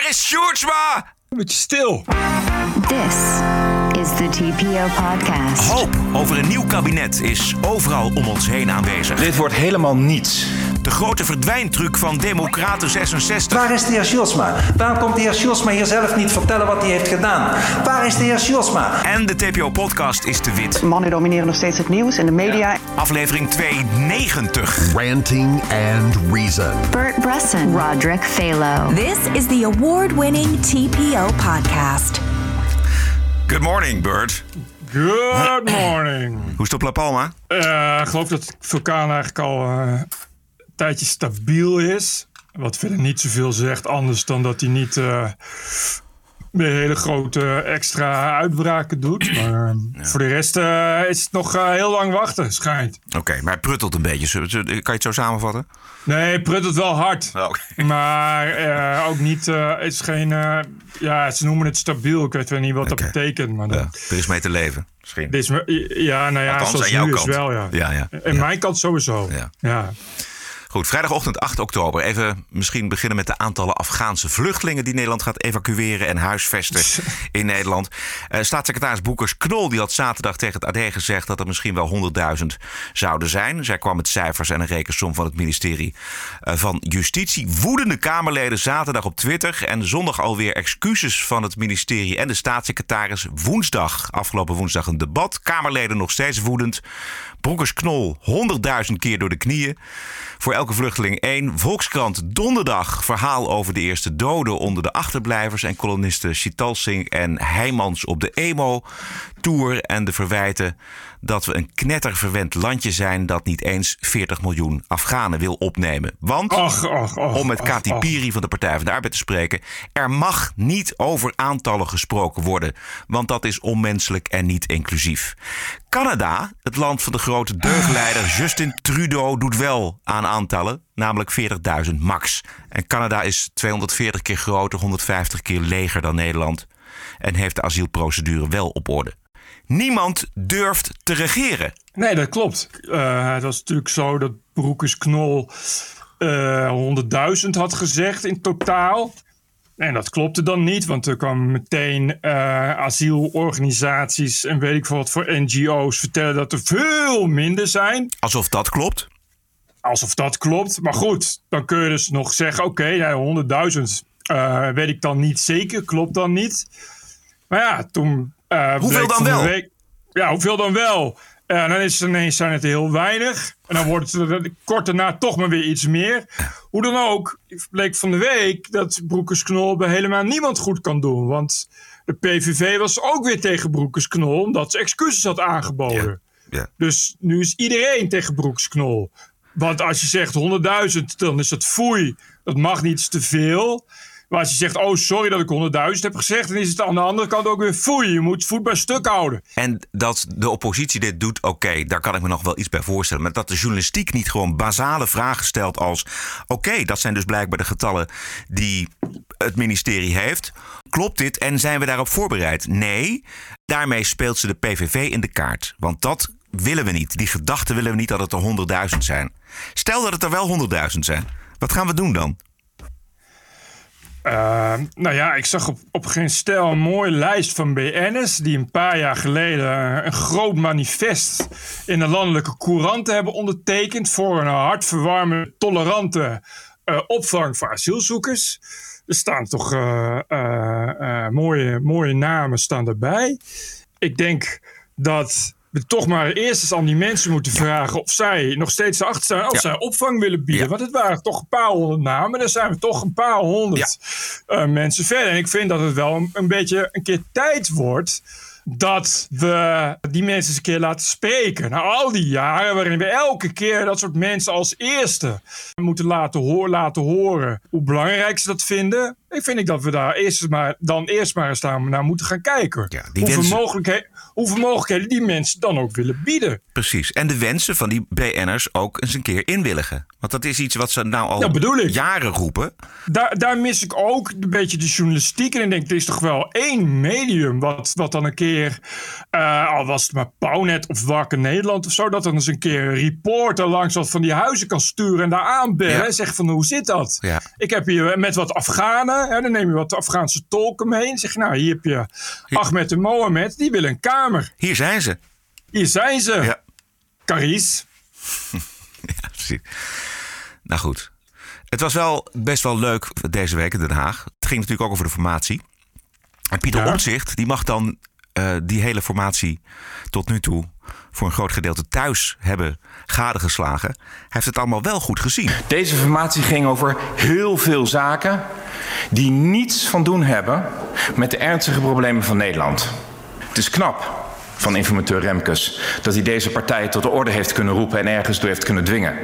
Waar is Sjoerdsma? Een beetje stil. This is the TPO podcast. Hoop over een nieuw kabinet is overal om ons heen aanwezig. Dit wordt helemaal niets. De grote verdwijntruc van Democraten 66. Waar is de heer Sjoelsma? Waarom komt de heer Sjoelsma hier zelf niet vertellen wat hij heeft gedaan? Waar is de heer Sjoelsma? En de TPO-podcast is te wit. Mannen domineren nog steeds het nieuws en de media. Aflevering 290. Ranting and Reason. Bert Bresson, Roderick Phalo. This is the award winning TPO podcast. Good morning, Bert. Good morning. Hoe is het op La Palma? Eh, ik geloof dat de vulkaan eigenlijk al eh, tijdje stabiel is. Wat verder niet zoveel zegt, anders dan dat hij niet meer hele grote extra uitbraken doet. Maar eh, voor de rest eh, is het nog eh, heel lang wachten, schijnt. Oké, maar hij pruttelt een beetje. Kan je het zo samenvatten? Nee, pruttelt wel hard. Oké. Maar ook niet, het is geen, ja, ze noemen het stabiel. Ik weet wel niet wat dat betekent. Maar Ja, dan, er is mee te leven, misschien. is, ja, nou ja, Althans, zoals aan jouw nu is kant. wel, ja. Ja, ja. En mijn kant sowieso. Ja. Goed, vrijdagochtend 8 oktober. Even misschien beginnen met de aantallen Afghaanse vluchtelingen die Nederland gaat evacueren en huisvesten in Nederland. Eh, staatssecretaris Boekers Knol die had zaterdag tegen het AD gezegd dat er misschien wel 100.000 zouden zijn. Zij kwam met cijfers en een rekensom van het ministerie eh, van Justitie. Woedende Kamerleden zaterdag op Twitter en zondag alweer excuses van het ministerie en de staatssecretaris. Woensdag, afgelopen woensdag een debat. Kamerleden nog steeds woedend. Broekers Knol 100.000 keer door de knieën. Voor elke vluchteling één. Volkskrant donderdag verhaal over de eerste doden onder de achterblijvers. En kolonisten Chital Singh en Heijmans op de emo-tour. En de verwijten dat we een knetterverwend landje zijn dat niet eens 40 miljoen Afghanen wil opnemen. Want Och, och, och, om met Kati. Piri van de Partij van de Arbeid te spreken. Er mag niet over aantallen gesproken worden, want dat is onmenselijk en niet inclusief. Canada, het land van de grote deugdleider Justin Trudeau, doet wel aan aantallen, namelijk 40.000 max. En Canada is 240 keer groter, 150 keer leger dan Nederland en heeft de asielprocedure wel op orde. Niemand durft te regeren. Nee, dat klopt. Eh, het was natuurlijk zo dat Broekers Knol eh 100.000 had gezegd in totaal. En dat klopte dan niet, want er kwamen meteen eh, asielorganisaties en weet ik veel wat voor NGO's vertellen dat er veel minder zijn. Alsof dat klopt. Alsof dat klopt. Maar goed, dan kun je dus nog zeggen: oké, ja, 100.000 eh, weet ik dan niet zeker, klopt dan niet. Maar ja, toen. eh, Hoeveel dan wel? week- ja, hoeveel dan wel? Ja, dan is het ineens zijn het heel weinig. En dan wordt het er kort daarna toch maar weer iets meer. Hoe dan ook, bleek van de week dat Broekers Knol bij helemaal niemand goed kan doen. Want de PVV was ook weer tegen Broekers Knol, omdat ze excuses had aangeboden. Ja. Dus nu is iedereen tegen Broeksknol. Want als je zegt 100.000, dan is dat foei. Dat mag niet te veel. Maar als je zegt, oh sorry dat ik 100.000 heb gezegd, dan is het aan de andere kant ook weer foei. Je moet voet bij stuk houden. En dat de oppositie dit doet, oké, daar kan ik me nog wel iets bij voorstellen. Maar dat de journalistiek niet gewoon basale vragen stelt als... oké, dat zijn dus blijkbaar de getallen die het ministerie heeft. Klopt dit en zijn we daarop voorbereid? Nee, daarmee speelt ze de PVV in de kaart. Want dat willen we niet. Die gedachte willen we niet dat het er 100.000 zijn. Stel dat het er wel 100.000 zijn. Wat gaan we doen dan? Eh, nou ja, ik zag op, op geen stel een mooie lijst van BN'ers... die een paar jaar geleden een groot manifest in de landelijke couranten hebben ondertekend... voor een hartverwarmende, tolerante eh, opvang voor asielzoekers. Er staan toch eh, eh, mooie, mooie namen staan erbij. Ik denk dat toch maar eerst eens aan die mensen moeten vragen... of zij nog steeds erachter als Ja. zij opvang willen bieden. Ja. Want het waren toch een paar honderd namen. Dan zijn we toch een paar honderd eh, mensen verder. En ik vind dat het wel een, een beetje een keer tijd wordt dat we die mensen eens een keer laten spreken. Na al die jaren waarin we elke keer dat soort mensen als eerste moeten laten, hoor, laten horen hoe belangrijk ze dat vinden. Ik vind ik dat we daar eerst maar, dan eerst maar eens naar, moeten gaan kijken. Ja, hoeveel, wensen- mogelijkheden, hoeveel mogelijkheden die mensen dan ook willen bieden. Precies. En de wensen van die BN'ers ook eens een keer inwilligen. Want dat is iets wat ze nou al jaren roepen. Daar, daar mis ik ook een beetje de journalistiek. En ik denk, er is toch wel één medium wat, wat dan een keer, eh, al was het maar Pownet of Wakker Nederland of zo, dat dan eens een keer een reporter langs wat van die huizen kan sturen en daar aanbellen Ja. en zeggen van hoe zit dat? Ja. Ik heb hier met wat Afghanen halen. En dan neem je wat Afghaanse tolken mee. En zeg je, nou, hier heb je Ahmed en Mohammed. Die willen een kamer. Hier zijn ze. Hier zijn ze. Ja. Caries. Ja, precies. Nou goed. Het was wel best wel leuk deze week in Den Haag. Het ging natuurlijk ook over de formatie. En Pieter Ja. Omtzigt, die mag dan eh, die hele formatie tot nu toe voor een groot gedeelte thuis hebben gadegeslagen. Heeft het allemaal wel goed gezien. Deze formatie ging over heel veel zaken die niets van doen hebben met de ernstige problemen van Nederland. Het is knap van informateur Remkes dat hij deze partij tot de orde heeft kunnen roepen en ergens door heeft kunnen dwingen.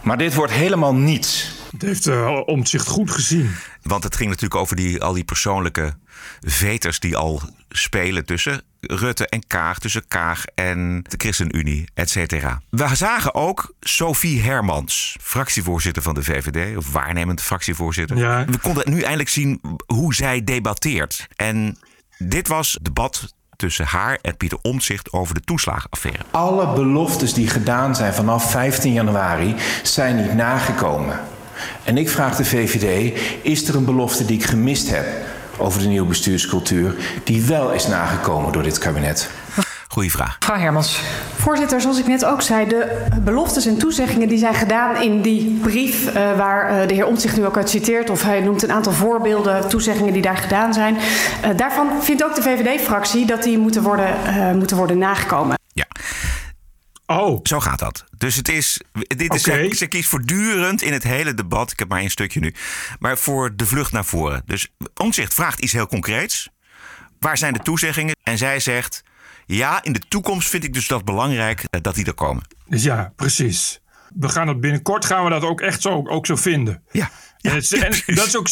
Maar dit wordt helemaal niets. Het heeft uh, Omtzigt goed gezien. Want het ging natuurlijk over die, al die persoonlijke veters die al spelen tussen Rutte en Kaag, tussen Kaag en de ChristenUnie, et cetera. We zagen ook Sophie Hermans, fractievoorzitter van de VVD, of waarnemend fractievoorzitter. Ja. We konden nu eindelijk zien hoe zij debatteert. En dit was het debat tussen haar en Pieter Omtzigt over de toeslagenaffaire. Alle beloftes die gedaan zijn vanaf 15 januari zijn niet nagekomen. En ik vraag de VVD: is er een belofte die ik gemist heb over de nieuwe bestuurscultuur, die wel is nagekomen door dit kabinet? Goeie vraag. Mevrouw Hermans. Voorzitter, zoals ik net ook zei, de beloftes en toezeggingen die zijn gedaan in die brief uh, waar uh, de heer Omtzigt nu ook uit citeert, of hij noemt een aantal voorbeelden, toezeggingen die daar gedaan zijn. Uh, daarvan vindt ook de VVD-fractie dat die moeten worden, moeten worden nagekomen. Ja. Oh. Zo gaat dat. Dus het is. Dit is Oké. ze, ze kiest voortdurend in het hele debat. Ik heb maar één stukje nu. Maar voor de vlucht naar voren. Dus Omtzigt vraagt iets heel concreets. Waar zijn de toezeggingen? En zij zegt. Ja, in de toekomst vind ik dus dat belangrijk eh, dat die er komen. Dus ja, precies. We gaan dat binnenkort gaan we dat ook echt zo, ook zo vinden. Ja. En, het, en dat is ook,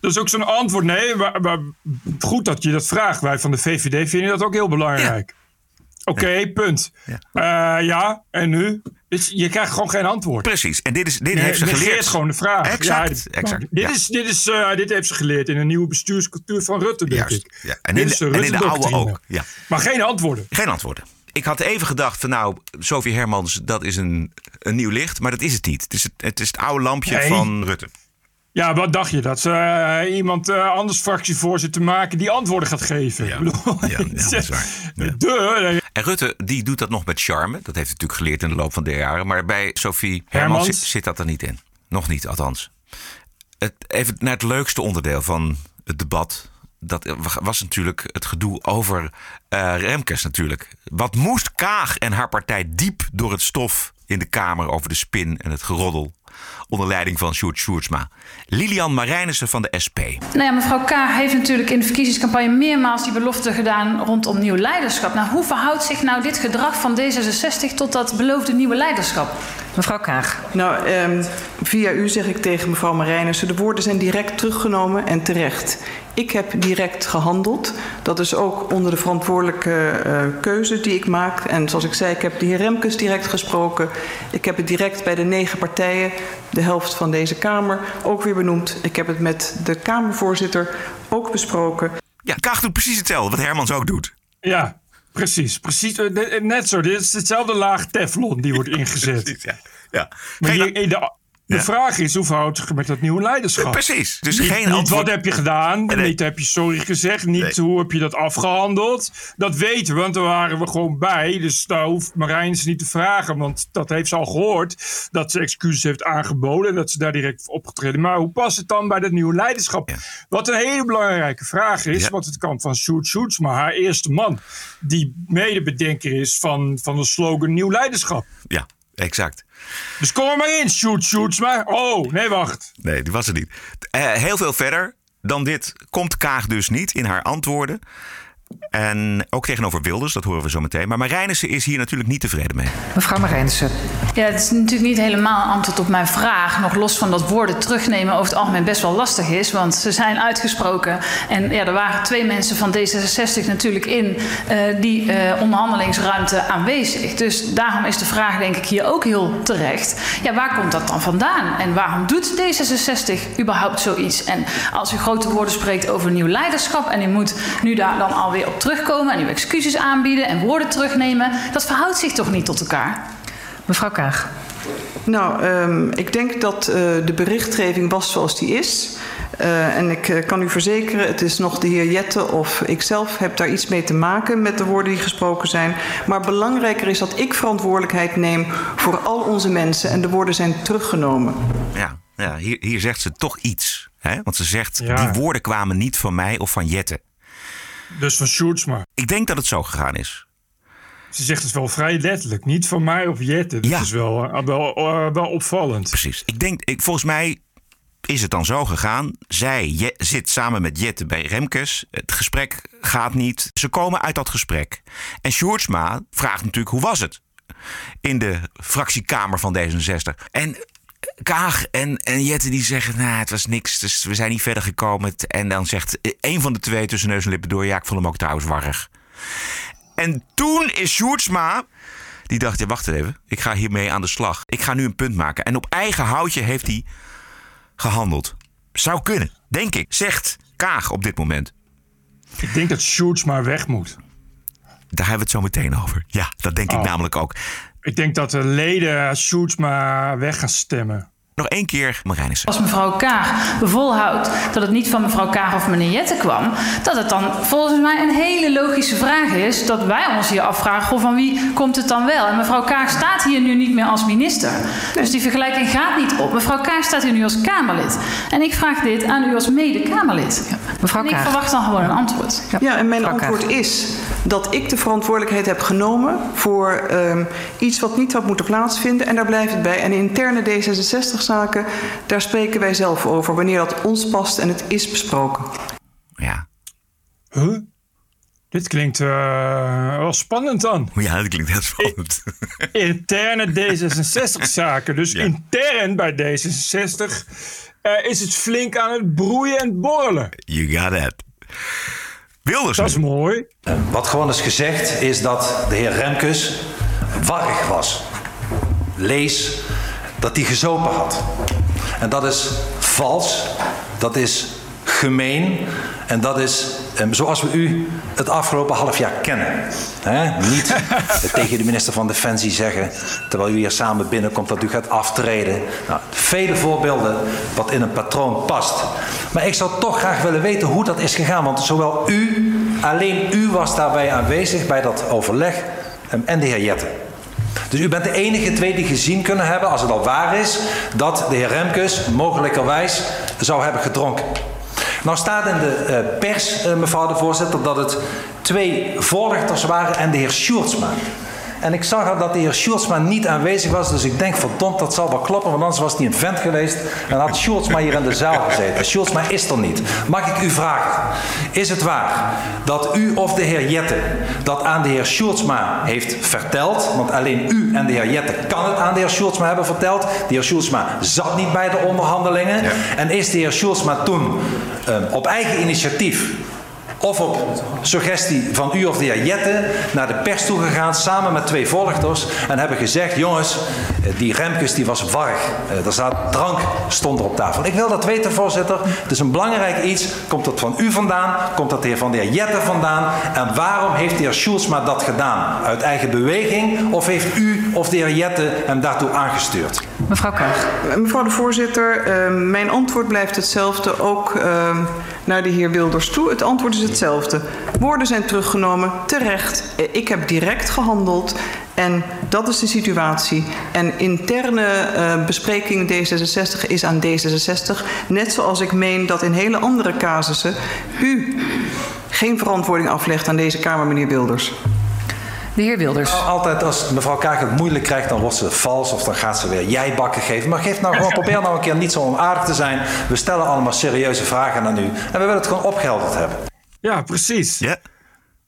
dat is ook zo'n antwoord. Nee, maar, maar goed dat je dat vraagt. Wij van de VVD vinden dat ook heel belangrijk. Oké, punt. Ja. Eh, ja, en nu? Dus je krijgt gewoon geen antwoord. Precies. En dit, is, dit Nee, heeft ze geleerd. gewoon de vraag. Exact, Ja, dit- exact, Dit, is, dit, is, eh, dit heeft ze geleerd in een nieuwe bestuurscultuur van Rutte, denk Juist. ik. Ja. En, Dit in de, en in de Rutte-doctrine. oude ook. Ja. Maar geen antwoorden. Geen antwoorden. Ik had even gedacht van nou, Sophie Hermans, dat is een, een nieuw licht. Maar dat is het niet. Het is het, het, is het oude lampje Nee. van Rutte. Ja, wat dacht je? Dat ze eh, iemand eh, anders fractievoorzitter maken die antwoorden gaat geven? Ja. Ja, ja, dat is waar. Ja. De, En Rutte, die doet dat nog met charme. Dat heeft hij natuurlijk geleerd in de loop van de jaren. Maar bij Sophie Hermans, Hermans? Zit, zit dat er niet in. Nog niet, althans. Het, even naar het leukste onderdeel van het debat. Dat was natuurlijk het gedoe over eh, Remkes natuurlijk. Wat moest Kaag en haar partij diep door het stof in de Kamer over de spin en het geroddel. Onder leiding van Sjoerd Sjoerdsma. Lilian Marijnissen van de SP. Nou ja, mevrouw K. heeft natuurlijk in de verkiezingscampagne meermaals die belofte gedaan rondom nieuw leiderschap. Nou, hoe verhoudt zich nou dit gedrag van D66 tot dat beloofde nieuwe leiderschap? Mevrouw Kaag. Nou, ehm, via u zeg ik tegen mevrouw Marijnissen... de woorden zijn direct teruggenomen en terecht. Ik heb direct gehandeld. Dat is ook onder de verantwoordelijke eh, keuze die ik maak. En zoals ik zei, ik heb de heer Remkes direct gesproken. Ik heb het direct bij de negen partijen, de helft van deze Kamer, ook weer benoemd. Ik heb het met de Kamervoorzitter ook besproken. Ja, Kaag doet precies hetzelfde wat Hermans ook doet. ja, precies. precies eh, net zo. Dit is hetzelfde laag teflon die wordt ingezet. Ja. ja. Maar Geen- je- de, de Ja. vraag is, hoe verhoudt zich met dat nieuwe leiderschap? Precies. Dus Niet, geen niet antwoord. wat heb je gedaan, Nee. niet heb je sorry gezegd, niet Nee. hoe heb je dat afgehandeld. Dat weten we, want daar waren we gewoon bij. Dus daar hoeft Marijn ze niet te vragen, want dat heeft ze al gehoord. Dat ze excuses heeft aangeboden en dat ze daar direct op opgetreden. Maar hoe past het dan bij dat nieuwe leiderschap? Ja. Wat een hele belangrijke vraag is, Ja. want het kan van Sjoerd Sjoerdsma, haar eerste man, die medebedenker is van, van de slogan Nieuw Leiderschap. Ja, exact. Dus kom er maar in, Sjoerd Sjoerdsma. Oh, nee, wacht. Nee, die was er niet. Eh, heel veel verder dan dit komt Kaag dus niet in haar antwoorden. En ook tegenover Wilders, dat horen we zo meteen. Maar Marijnissen is hier natuurlijk niet tevreden mee. Mevrouw Marijnissen. Ja, het is natuurlijk niet helemaal antwoord op mijn vraag. Nog los van dat woorden terugnemen over het algemeen best wel lastig is. Want ze zijn uitgesproken. En ja, er waren twee mensen van D66 natuurlijk in eh, die eh, onderhandelingsruimte aanwezig. Dus daarom is de vraag denk ik hier ook heel terecht. Ja, waar komt dat dan vandaan? En waarom doet D66 überhaupt zoiets? En als u grote woorden spreekt over nieuw leiderschap... en u moet nu daar dan alweer op terugkomen... en uw excuses aanbieden en woorden terugnemen... dat verhoudt zich toch niet tot elkaar? Mevrouw Kaag. Nou, ehm, ik denk dat eh, de berichtgeving was zoals die is. Uh, en ik uh, kan u verzekeren, het is nog de heer Jette of ikzelf heb daar iets mee te maken met de woorden die gesproken zijn. Maar belangrijker is dat ik verantwoordelijkheid neem voor al onze mensen en de woorden zijn teruggenomen. Ja, ja hier, hier zegt ze toch iets. Hè? Want ze zegt, ja. die woorden kwamen niet van mij of van Jette. Dus van Sjoerdsma. Ik denk dat het zo gegaan is. Ze zegt het wel vrij letterlijk. Niet van mij of Jette. Dat ja. is wel, wel, uh, wel opvallend. Precies. Ik denk, ik, volgens mij is het dan zo gegaan. Zij je, zit samen met Jette bij Remkes. Het gesprek gaat niet. Ze komen uit dat gesprek. En Sjoerdsma vraagt natuurlijk hoe was het? In de fractiekamer van D66. En Kaag en, en Jette die zeggen, nou, het was niks, dus we zijn niet verder gekomen. En dan zegt een van de twee tussen neus en lippen door, ja, ik vond hem ook trouwens warrig. En toen is Sjoerdsma, die dacht, ja, wacht even, ik ga hiermee aan de slag. Ik ga nu een punt maken. En op eigen houtje heeft hij gehandeld. Zou kunnen, denk ik, zegt Kaag op dit moment. Ik denk dat Sjoerdsma weg moet. Daar hebben we het zo meteen over. Ja, dat denk oh. ik namelijk ook. Ik denk dat de leden Sjoerdsma weg gaan stemmen. Nog één keer, Marijnissen. Als mevrouw Kaag volhoudt dat het niet van mevrouw Kaag of meneer Jette kwam, dat het dan volgens mij een hele logische vraag is dat wij ons hier afvragen van wie komt het dan wel. En mevrouw Kaag staat hier nu niet meer als minister. Dus die vergelijking gaat niet op. Mevrouw Kaag staat hier nu als Kamerlid. En ik vraag dit aan u als mede-Kamerlid. Ja. Mevrouw en ik verwacht dan gewoon een antwoord. Ja, ja en mijn mevrouw antwoord Kaag. is dat ik de verantwoordelijkheid heb genomen voor um, iets wat niet had moeten plaatsvinden. En daar blijft het bij. En interne D66 zaken, daar spreken wij zelf over. Wanneer dat ons past en het is besproken. Ja. Huh? Dit klinkt uh, wel spannend dan. Ja, dat klinkt heel spannend. Interne D66-zaken. Dus ja. intern bij D66 uh, is het flink aan het broeien en borrelen. You got it. Wilders. Dat is mooi. Wat gewoon is gezegd is dat de heer Remkes warrig was. Lees dat hij gezopen had. En dat is vals, dat is gemeen en dat is um, zoals we u het afgelopen half jaar kennen. He? Niet tegen de minister van Defensie zeggen, terwijl u hier samen binnenkomt, dat u gaat aftreden. Nou, vele voorbeelden wat in een patroon past. Maar ik zou toch graag willen weten hoe dat is gegaan. Want zowel u, alleen u was daarbij aanwezig bij dat overleg um, en de heer Jetten. Dus u bent de enige twee die gezien kunnen hebben, als het al waar is, dat de heer Remkes mogelijkerwijs zou hebben gedronken. Nou staat in de uh, pers, uh, mevrouw de voorzitter, dat het twee voorlichters waren en de heer Sjoerdsma. En ik zag dat de heer Sjoerdsma niet aanwezig was. Dus ik denk, verdomd, dat zal wel kloppen. Want anders was hij een vent geweest. En had Sjoerdsma hier in de zaal gezeten. Sjoerdsma is er niet. Mag ik u vragen. Is het waar dat u of de heer Jette dat aan de heer Sjoerdsma heeft verteld? Want alleen u en de heer Jette kan het aan de heer Sjoerdsma hebben verteld. De heer Sjoerdsma zat niet bij de onderhandelingen. Ja. En is de heer Sjoerdsma toen um, op eigen initiatief of op suggestie van u of de heer Jette naar de pers toe gegaan samen met twee volgers en hebben gezegd: jongens, die Remkes die was warrig. Er zat drank stond er op tafel. Ik wil dat weten, voorzitter. Het is een belangrijk iets. Komt dat van u vandaan? Komt dat van de heer Jette vandaan? En waarom heeft de heer Schulzma dat gedaan? Uit eigen beweging? Of heeft u of de heer Jette hem daartoe aangestuurd? Mevrouw Kaag. Mevrouw de voorzitter, uh, mijn antwoord blijft hetzelfde. Ook uh, naar de heer Wilders toe. Het antwoord is hetzelfde. Woorden zijn teruggenomen, terecht. Ik heb direct gehandeld. En dat is de situatie. En interne uh, bespreking D66 is aan D66. Net zoals ik meen dat in hele andere casussen u geen verantwoording aflegt aan deze Kamer, meneer Wilders. De heer Wilders. Altijd als mevrouw Kaag het moeilijk krijgt, dan wordt ze vals of dan gaat ze weer jijbakken geven. Maar geef nou gewoon, probeer nou een keer niet zo onaardig te zijn. We stellen allemaal serieuze vragen aan u. En we willen het gewoon opgehelderd hebben. Ja, precies. Ja.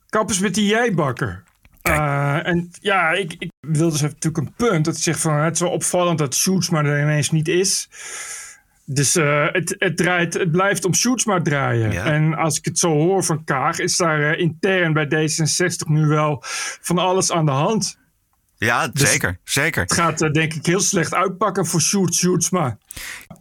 Kappers met die jijbakker. Uh, en ja, ik, ik wilde dus natuurlijk een punt. Dat ik zeg van het is wel opvallend dat Shoots maar er ineens niet is. Dus uh, het, het, draait, het blijft om Sjoerdsma draaien. Ja. En als ik het zo hoor van Kaag, is daar uh, intern bij D66 nu wel van alles aan de hand. Ja, Dus- zeker. Zeker. Het gaat eh, denk ik heel slecht uitpakken voor Sjoerd Sjoerdsma.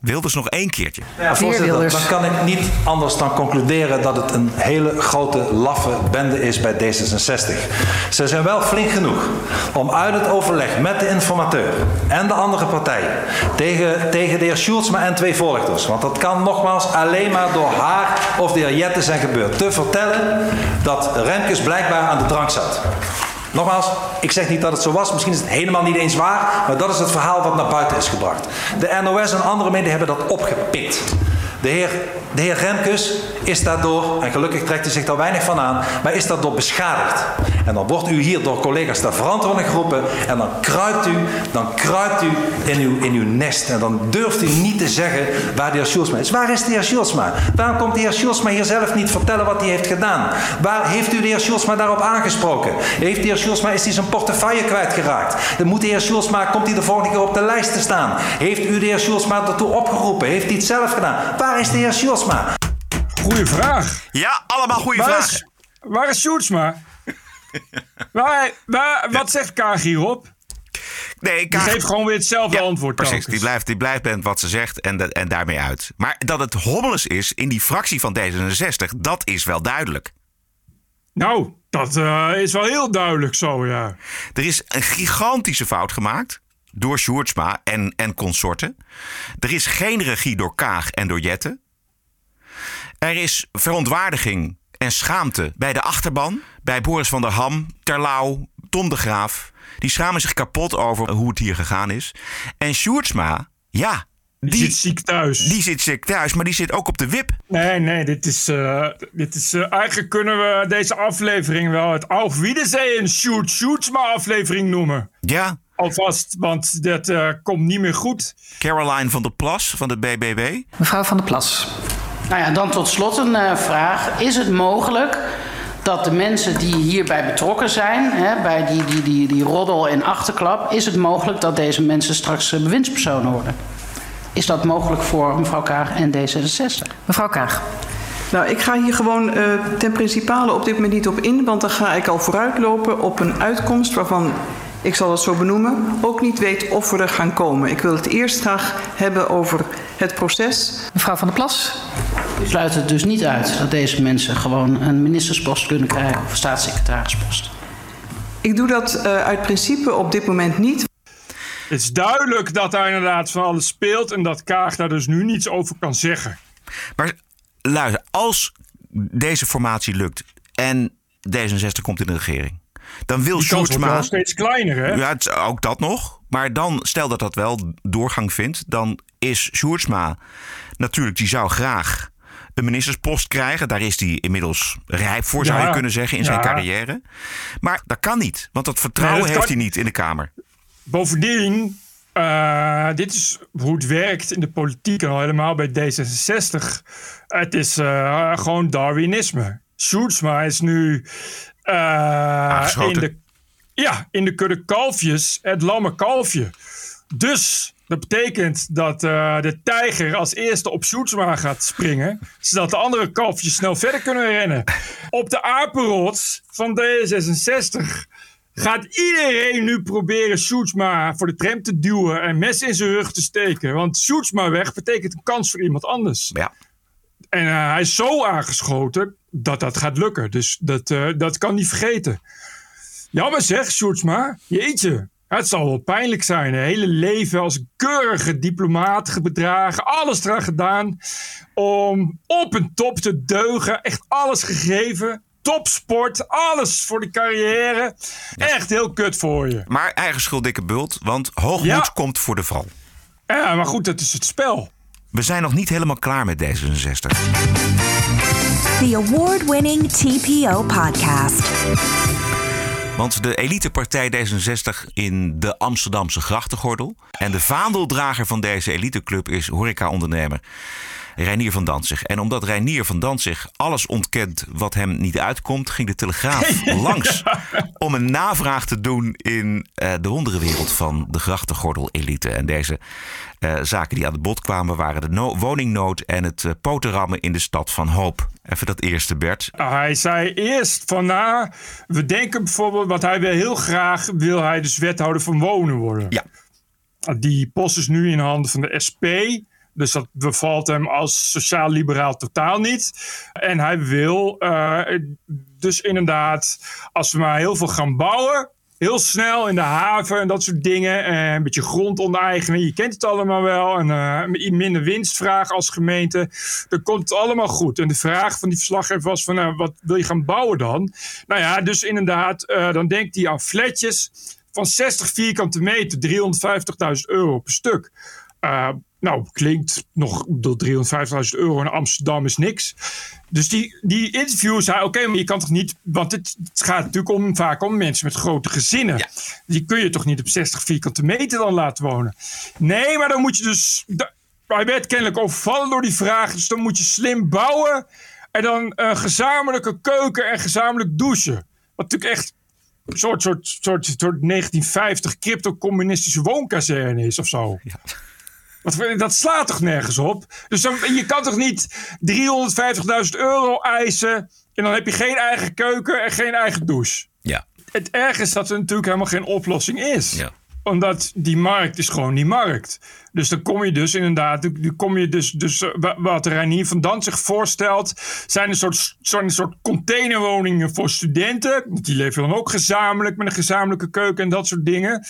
Wilders nog één keertje. Ja, voorzitter, dan kan ik niet anders dan concluderen dat het een hele grote laffe bende is bij D66. Ze zijn wel flink genoeg om uit het overleg met de informateur en de andere partijen tegen, tegen de heer Sjoerdsma en twee voorlichters, want dat kan nogmaals alleen maar door haar of de heer Jette zijn gebeurd, te vertellen dat Remkes blijkbaar aan de drank zat. Nogmaals, ik zeg niet dat het zo was. Misschien is het helemaal niet eens waar. Maar dat is het verhaal wat naar buiten is gebracht. De NOS en andere media hebben dat opgepikt. De heer, de heer Remkes is daardoor, en gelukkig trekt hij zich daar weinig van aan, maar is daardoor beschadigd. En dan wordt u hier door collega's ter verantwoording geroepen en dan kruipt u, dan kruipt u in uw, in uw nest. En dan durft u niet te zeggen waar de heer Schulzma is. Waar is de heer Schulzma? Waarom komt de heer Schulzma hier zelf niet vertellen wat hij heeft gedaan? Waar heeft u de heer Schulzma daarop aangesproken? Heeft de heer Schulzma, is hij zijn portefeuille kwijtgeraakt? Dan moet de heer Schulzma, komt hij de volgende keer op de lijst te staan? Heeft u de heer Schulzma ertoe opgeroepen? Heeft hij het zelf gedaan? Is de heer Schulzma? Goeie vraag. Ja, allemaal goede Waar vragen. is, waar is Sjoerdsma? waar, waar, wat zegt Kaag hierop? Nee, Die Kaag- geeft gewoon weer hetzelfde antwoord. Precies, telkens. die blijft, die blijft bij wat ze zegt en, dat- en daarmee uit. Maar dat het hommeles is in die fractie van D66, dat is wel duidelijk. Nou, dat eh, is wel heel duidelijk zo, ja. Er is een gigantische fout gemaakt door Sjoerdsma en, en consorten. Er is geen regie door Kaag en door Jette. Er is verontwaardiging en schaamte bij de achterban. Bij Boris van der Ham, Terlouw, Tom de Graaf. Die schamen zich kapot over hoe het hier gegaan is. En Sjoerdsma, ja... Die, zit ziek thuis. Die zit ziek thuis, maar die zit ook op de wip. Nee, nee, dit is. eh, dit is eh, eigenlijk kunnen we deze aflevering wel het Auf Wiedersehen Shoot Shootsma aflevering noemen. Ja. Alvast, want dat eh, komt niet meer goed. Caroline van der Plas van de BBB. Mevrouw van der Plas. Nou ja, dan tot slot een eh, vraag. Is het mogelijk dat de mensen die hierbij betrokken zijn, hè, bij die, die, die, die roddel en achterklap, is het mogelijk dat deze mensen straks eh, bewindspersonen worden? Is dat mogelijk voor mevrouw Kaag en D66? Mevrouw Kaag. Nou, ik ga hier gewoon eh, ten principale op dit moment niet op in, want dan ga ik al vooruitlopen op een uitkomst waarvan ik zal het zo benoemen, ook niet weet of we er gaan komen. Ik wil het eerst graag hebben over het proces. Mevrouw van der Plas. U sluit het dus niet uit dat deze mensen gewoon een ministerspost kunnen krijgen of een staatssecretarispost? Ik doe dat eh, uit principe op dit moment niet. Het is duidelijk dat daar inderdaad van alles speelt en dat Kaag daar dus nu niets over kan zeggen. Maar luister, als deze formatie lukt en D66 komt in de regering, dan wil Sjoerdsma... wel steeds kleiner, hè? Ja, het, ook dat nog. Maar dan, stel dat dat wel doorgang vindt, dan is Sjoerdsma natuurlijk, die zou graag een ministerspost krijgen. Daar is hij inmiddels rijp voor, zou Ja, je kunnen zeggen, in zijn carrière. Maar dat kan niet, want dat vertrouwen Nee, dat heeft kan- hij niet in de Kamer. Bovendien, eh, dit is hoe het werkt in de politiek en al helemaal bij D66. Het is eh, gewoon Darwinisme. Sjoerdsma is nu. In, de, ja, in de kudde kalfjes het lamme kalfje. Dus dat betekent dat eh, de tijger als eerste op Sjoerdsma gaat springen, zodat de andere kalfjes snel verder kunnen rennen. Op de apenrots van D66 gaat iedereen nu proberen Sjoerdsma voor de tram te duwen en mes in zijn rug te steken. Want Sjoerdsma weg betekent een kans voor iemand anders. Ja. En eh, hij is zo aangeschoten dat dat gaat lukken. Dus dat, eh, dat kan niet vergeten. Jammer zeg, Sjoerdsma. Jeetje. Het zal wel pijnlijk zijn. Een hele leven als keurige diplomaat bedragen. Alles eraan gedaan om op een top te deugen. Echt alles gegeven. Topsport. Alles voor de carrière. Echt heel kut voor je. Maar eigen schuld, dikke bult, want hoogmoed Ja. komt voor de val. Ja, maar goed, dat is het spel. We zijn nog niet helemaal klaar met D66. The award winning TPO podcast. Want de elitepartij D66 in de Amsterdamse grachtengordel. En de vaandeldrager van deze eliteclub is horecaondernemer Reinier van Danzig. En omdat Reinier van Danzig alles ontkent wat hem niet uitkomt, ging de Telegraaf langs om een navraag te doen in uh, de wonderenwereld van de grachtengordel-elite. En deze uh, zaken die aan het bod kwamen waren de no woningnood en het uh, potenrammen in de stad van Hoop. Even dat eerste, Bert. Hij zei eerst van nou, we denken bijvoorbeeld, wat hij wil heel graag, wil hij dus wethouder van wonen worden. Ja. Die post is nu in handen van de SP. Dus dat bevalt hem als sociaal-liberaal totaal niet. En hij wil uh, dus inderdaad, als we maar heel veel gaan bouwen, heel snel in de haven en dat soort dingen. Uh, een beetje grond onteigenen. Je kent het allemaal wel. En uh, minder winstvraag als gemeente. Dan komt het allemaal goed. En de vraag van die verslaggever was van... Uh, wat wil je gaan bouwen dan? Nou ja, dus inderdaad, dan denkt hij aan flatjes van 60 vierkante meter. 350.000 euro per stuk. Nou, klinkt nog... 350.000 euro in Amsterdam is niks. Dus die, die interview zei: Oké, maar je kan toch niet. Want het, het, gaat natuurlijk om, vaak om mensen met grote gezinnen. Ja. Die kun je toch niet op 60 vierkante meter dan laten wonen? Nee, maar dan moet je dus. Hij werd kennelijk overvallen door die vraag. Dus dan moet je slim bouwen. En dan een gezamenlijke keuken en gezamenlijk douchen. Wat natuurlijk echt een soort, soort, soort, soort 1950 crypto-communistische woonkazerne is of zo. Ja. Want dat slaat toch nergens op? Dus dan, je kan toch niet 350.000 euro eisen en dan heb je geen eigen keuken en geen eigen douche? Ja. Het erg is dat er natuurlijk helemaal geen oplossing is. Ja. Omdat die markt is gewoon die markt. Dus dan kom je dus inderdaad, dan kom je dus, dus wat Reinier van Dant zich voorstelt, zijn een soort, zijn een soort containerwoningen voor studenten. Die leven dan ook gezamenlijk met een gezamenlijke keuken en dat soort dingen.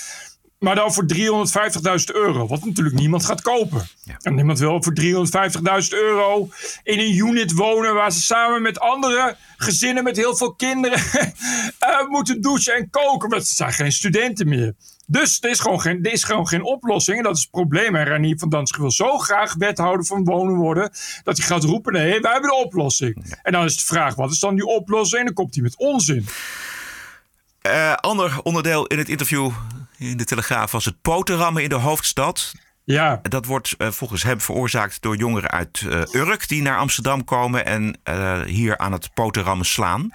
Maar dan voor 350.000 euro. Wat natuurlijk niemand gaat kopen. Ja. En niemand wil voor 350.000 euro in een unit wonen. waar ze samen met andere gezinnen met heel veel kinderen. uh, moeten douchen en koken. Want ze zijn geen studenten meer. Dus er is gewoon geen, er is gewoon geen oplossing. En dat is het probleem. En Ranier van Dansk wil zo graag wethouder van wonen worden. dat hij gaat roepen: nee, wij hebben de oplossing. Ja. En dan is de vraag: wat is dan die oplossing? En dan komt hij met onzin. Uh, ander onderdeel in het interview in de Telegraaf was het potenrammen in de hoofdstad. Ja. Dat wordt uh, volgens hem veroorzaakt door jongeren uit uh, Urk die naar Amsterdam komen en uh, hier aan het potenrammen slaan.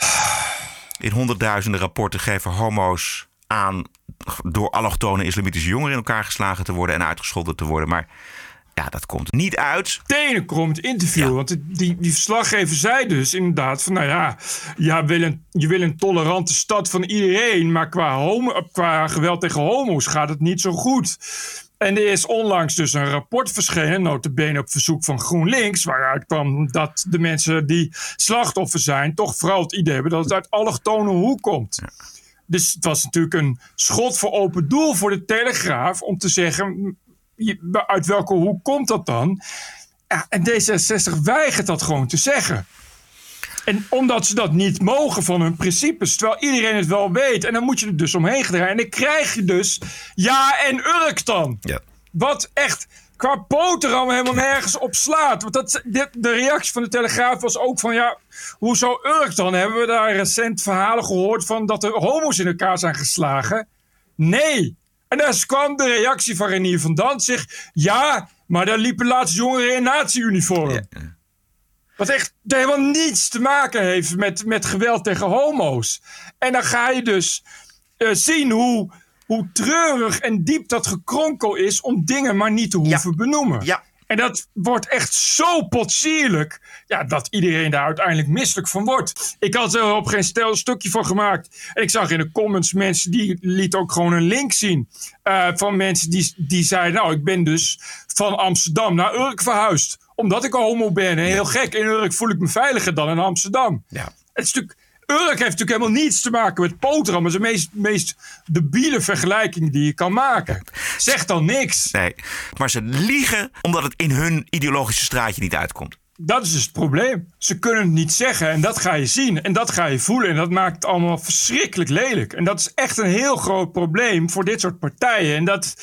In honderdduizenden rapporten geven homo's aan door allochtone islamitische jongeren in elkaar geslagen te worden en uitgescholden te worden. Maar ja, dat komt niet uit. Tenenkrommend interview. Ja. Want die, die verslaggever zei dus inderdaad van... nou ja, ja wil een, je wil een tolerante stad van iedereen... maar qua, homo, qua geweld tegen homo's gaat het niet zo goed. En er is onlangs dus een rapport verschenen... notabene op verzoek van GroenLinks... waaruit kwam dat de mensen die slachtoffer zijn... toch vooral het idee hebben dat het uit allochtone hoek komt. Ja. Dus het was natuurlijk een schot voor open doel voor de Telegraaf... om te zeggen uit welke hoek komt dat dan? Ja, en D66 weigert dat gewoon te zeggen. En omdat ze dat niet mogen van hun principes, terwijl iedereen het wel weet. En dan moet je er dus omheen draaien. En dan krijg je dus ja en Urk dan. Ja. Wat echt qua boterham helemaal nergens op slaat. Want dat, de, de reactie van de Telegraaf was ook van... ja, hoezo Urk dan? Hebben we daar recent verhalen gehoord van... dat er homo's in elkaar zijn geslagen? Nee, en daar kwam de reactie van Renier van Danzig. Ja, maar daar liepen laatst jongeren in nazi-uniform. Ja. Wat echt helemaal niets te maken heeft met, met geweld tegen homo's. En dan ga je dus uh, zien hoe, hoe treurig en diep dat gekronkel is... om dingen maar niet te hoeven ja. benoemen. Ja. En dat wordt echt zo potsierlijk. Ja, dat iedereen daar uiteindelijk misselijk van wordt. Ik had er op geen stel een stukje van gemaakt. En ik zag in de comments mensen die lieten ook gewoon een link zien. Uh, van mensen die, die zeiden: Nou, ik ben dus van Amsterdam naar Urk verhuisd. Omdat ik homo ben. En heel gek. In Urk voel ik me veiliger dan in Amsterdam. Ja. Het is natuurlijk. Urk heeft natuurlijk helemaal niets te maken met Poteram. Dat is de meest, meest debiele vergelijking die je kan maken. Zeg dan niks. Nee, maar ze liegen omdat het in hun ideologische straatje niet uitkomt. Dat is dus het probleem. Ze kunnen het niet zeggen en dat ga je zien en dat ga je voelen. En dat maakt het allemaal verschrikkelijk lelijk. En dat is echt een heel groot probleem voor dit soort partijen. En dat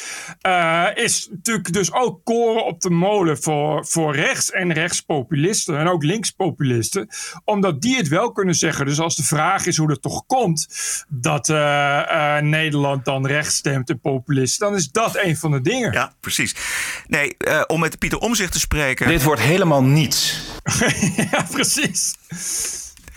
uh, is natuurlijk dus ook koren op de molen voor, voor rechts en rechtspopulisten en ook linkspopulisten. Omdat die het wel kunnen zeggen. Dus als de vraag is hoe dat toch komt dat uh, uh, Nederland dan rechts stemt en populist, dan is dat een van de dingen. Ja, precies. Nee, om met Pieter Omzicht te spreken. Dit wordt helemaal niets. ja, precies.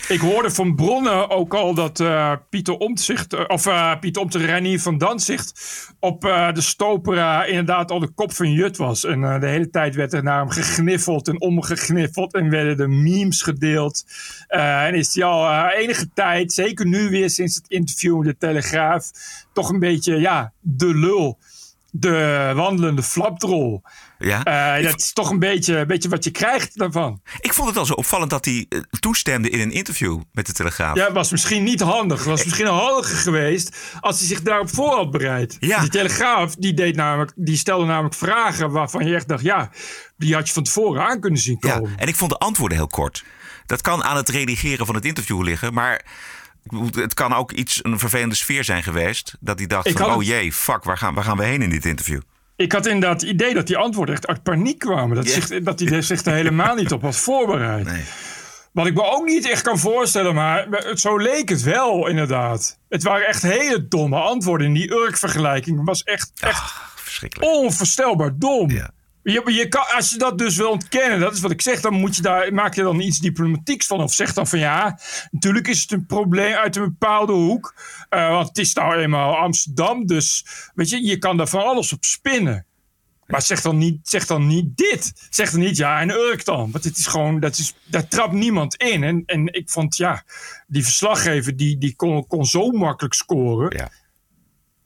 Ik hoorde van bronnen ook al dat uh, Pieter Omtzigt, uh, of uh, Pieter Omtzigt Reinier van Danzicht op de Stopera inderdaad al de kop van Jut was. En de hele tijd werd er naar hem gegniffeld en omgegniffeld en werden er memes gedeeld. en is hij al enige tijd, zeker nu weer sinds het interview in de Telegraaf, toch een beetje, ja, de lul. De wandelende flapdrol. Ja. Uh, dat is toch een beetje, een beetje wat je krijgt daarvan. Ik vond het al zo opvallend dat hij uh, toestemde in een interview met de Telegraaf. Ja, was misschien niet handig. was misschien handiger geweest als hij zich daarop voor had bereid. Ja. Die Telegraaf die deed namelijk, die stelde namelijk vragen waarvan je echt dacht, ja, die had je van tevoren aan kunnen zien komen. Ja, en ik vond de antwoorden heel kort. Dat kan aan het redigeren van het interview liggen, maar het kan ook iets, een vervelende sfeer zijn geweest. Dat hij dacht van, oh jee, fuck, waar gaan, waar gaan we heen in dit interview? Ik had inderdaad het idee dat die antwoorden echt uit paniek kwamen. Dat, zich, dat hij zich er helemaal niet op had voorbereid. Nee. Wat ik me ook niet echt kan voorstellen, maar zo leek het wel inderdaad. Het waren echt hele domme antwoorden. En die Urk-vergelijking was echt, echt Ach, onvoorstelbaar dom. Ja. Je, je kan, als je dat dus wil ontkennen, dat is wat ik zeg, dan moet je daar, maak je dan iets diplomatieks van. Of zeg dan van ja, natuurlijk is het een probleem uit een bepaalde hoek. Uh, want het is nou eenmaal Amsterdam, dus weet je, je kan daar van alles op spinnen. Maar zeg dan niet, zeg dan niet dit. Zeg dan niet ja en Urk dan. Want het is gewoon, dat is, daar trapt niemand in. En, en ik vond ja, die verslaggever die, die kon, kon zo makkelijk scoren. Ja.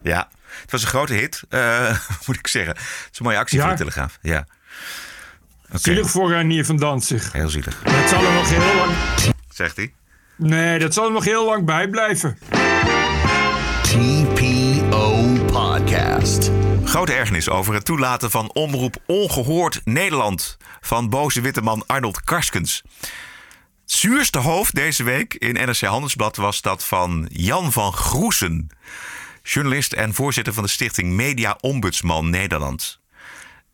Ja, het was een grote hit, uh, moet ik zeggen. Het is een mooie actie Ja. voor de Telegraaf. Ja. Oké. Zielig voor Ranier van Danzig. Heel zielig. Dat zal er nog heel lang... Zegt hij. Nee, dat zal er nog heel lang bij blijven. TPO Podcast. Grote ergernis over het toelaten van omroep Ongehoord Nederland van boze witte man Arnold Karskens. Het zuurste hoofd deze week in NRC Handelsblad was dat van Jan van Groesen, journalist en voorzitter van de stichting Media Ombudsman Nederland.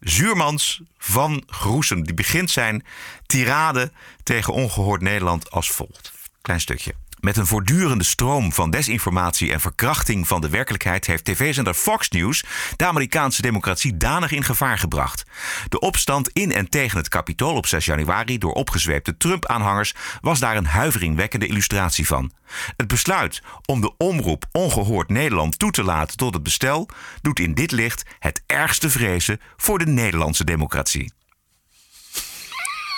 Zuurmans van Groesen, die begint zijn tirade tegen Ongehoord Nederland als volgt. Klein stukje. Met een voortdurende stroom van desinformatie en verkrachting van de werkelijkheid heeft tv-zender Fox News de Amerikaanse democratie danig in gevaar gebracht. De opstand in en tegen het kapitool op 6 januari door opgezweepte Trump-aanhangers was daar een huiveringwekkende illustratie van. Het besluit om de omroep Ongehoord Nederland toe te laten tot het bestel doet in dit licht het ergste vrezen voor de Nederlandse democratie.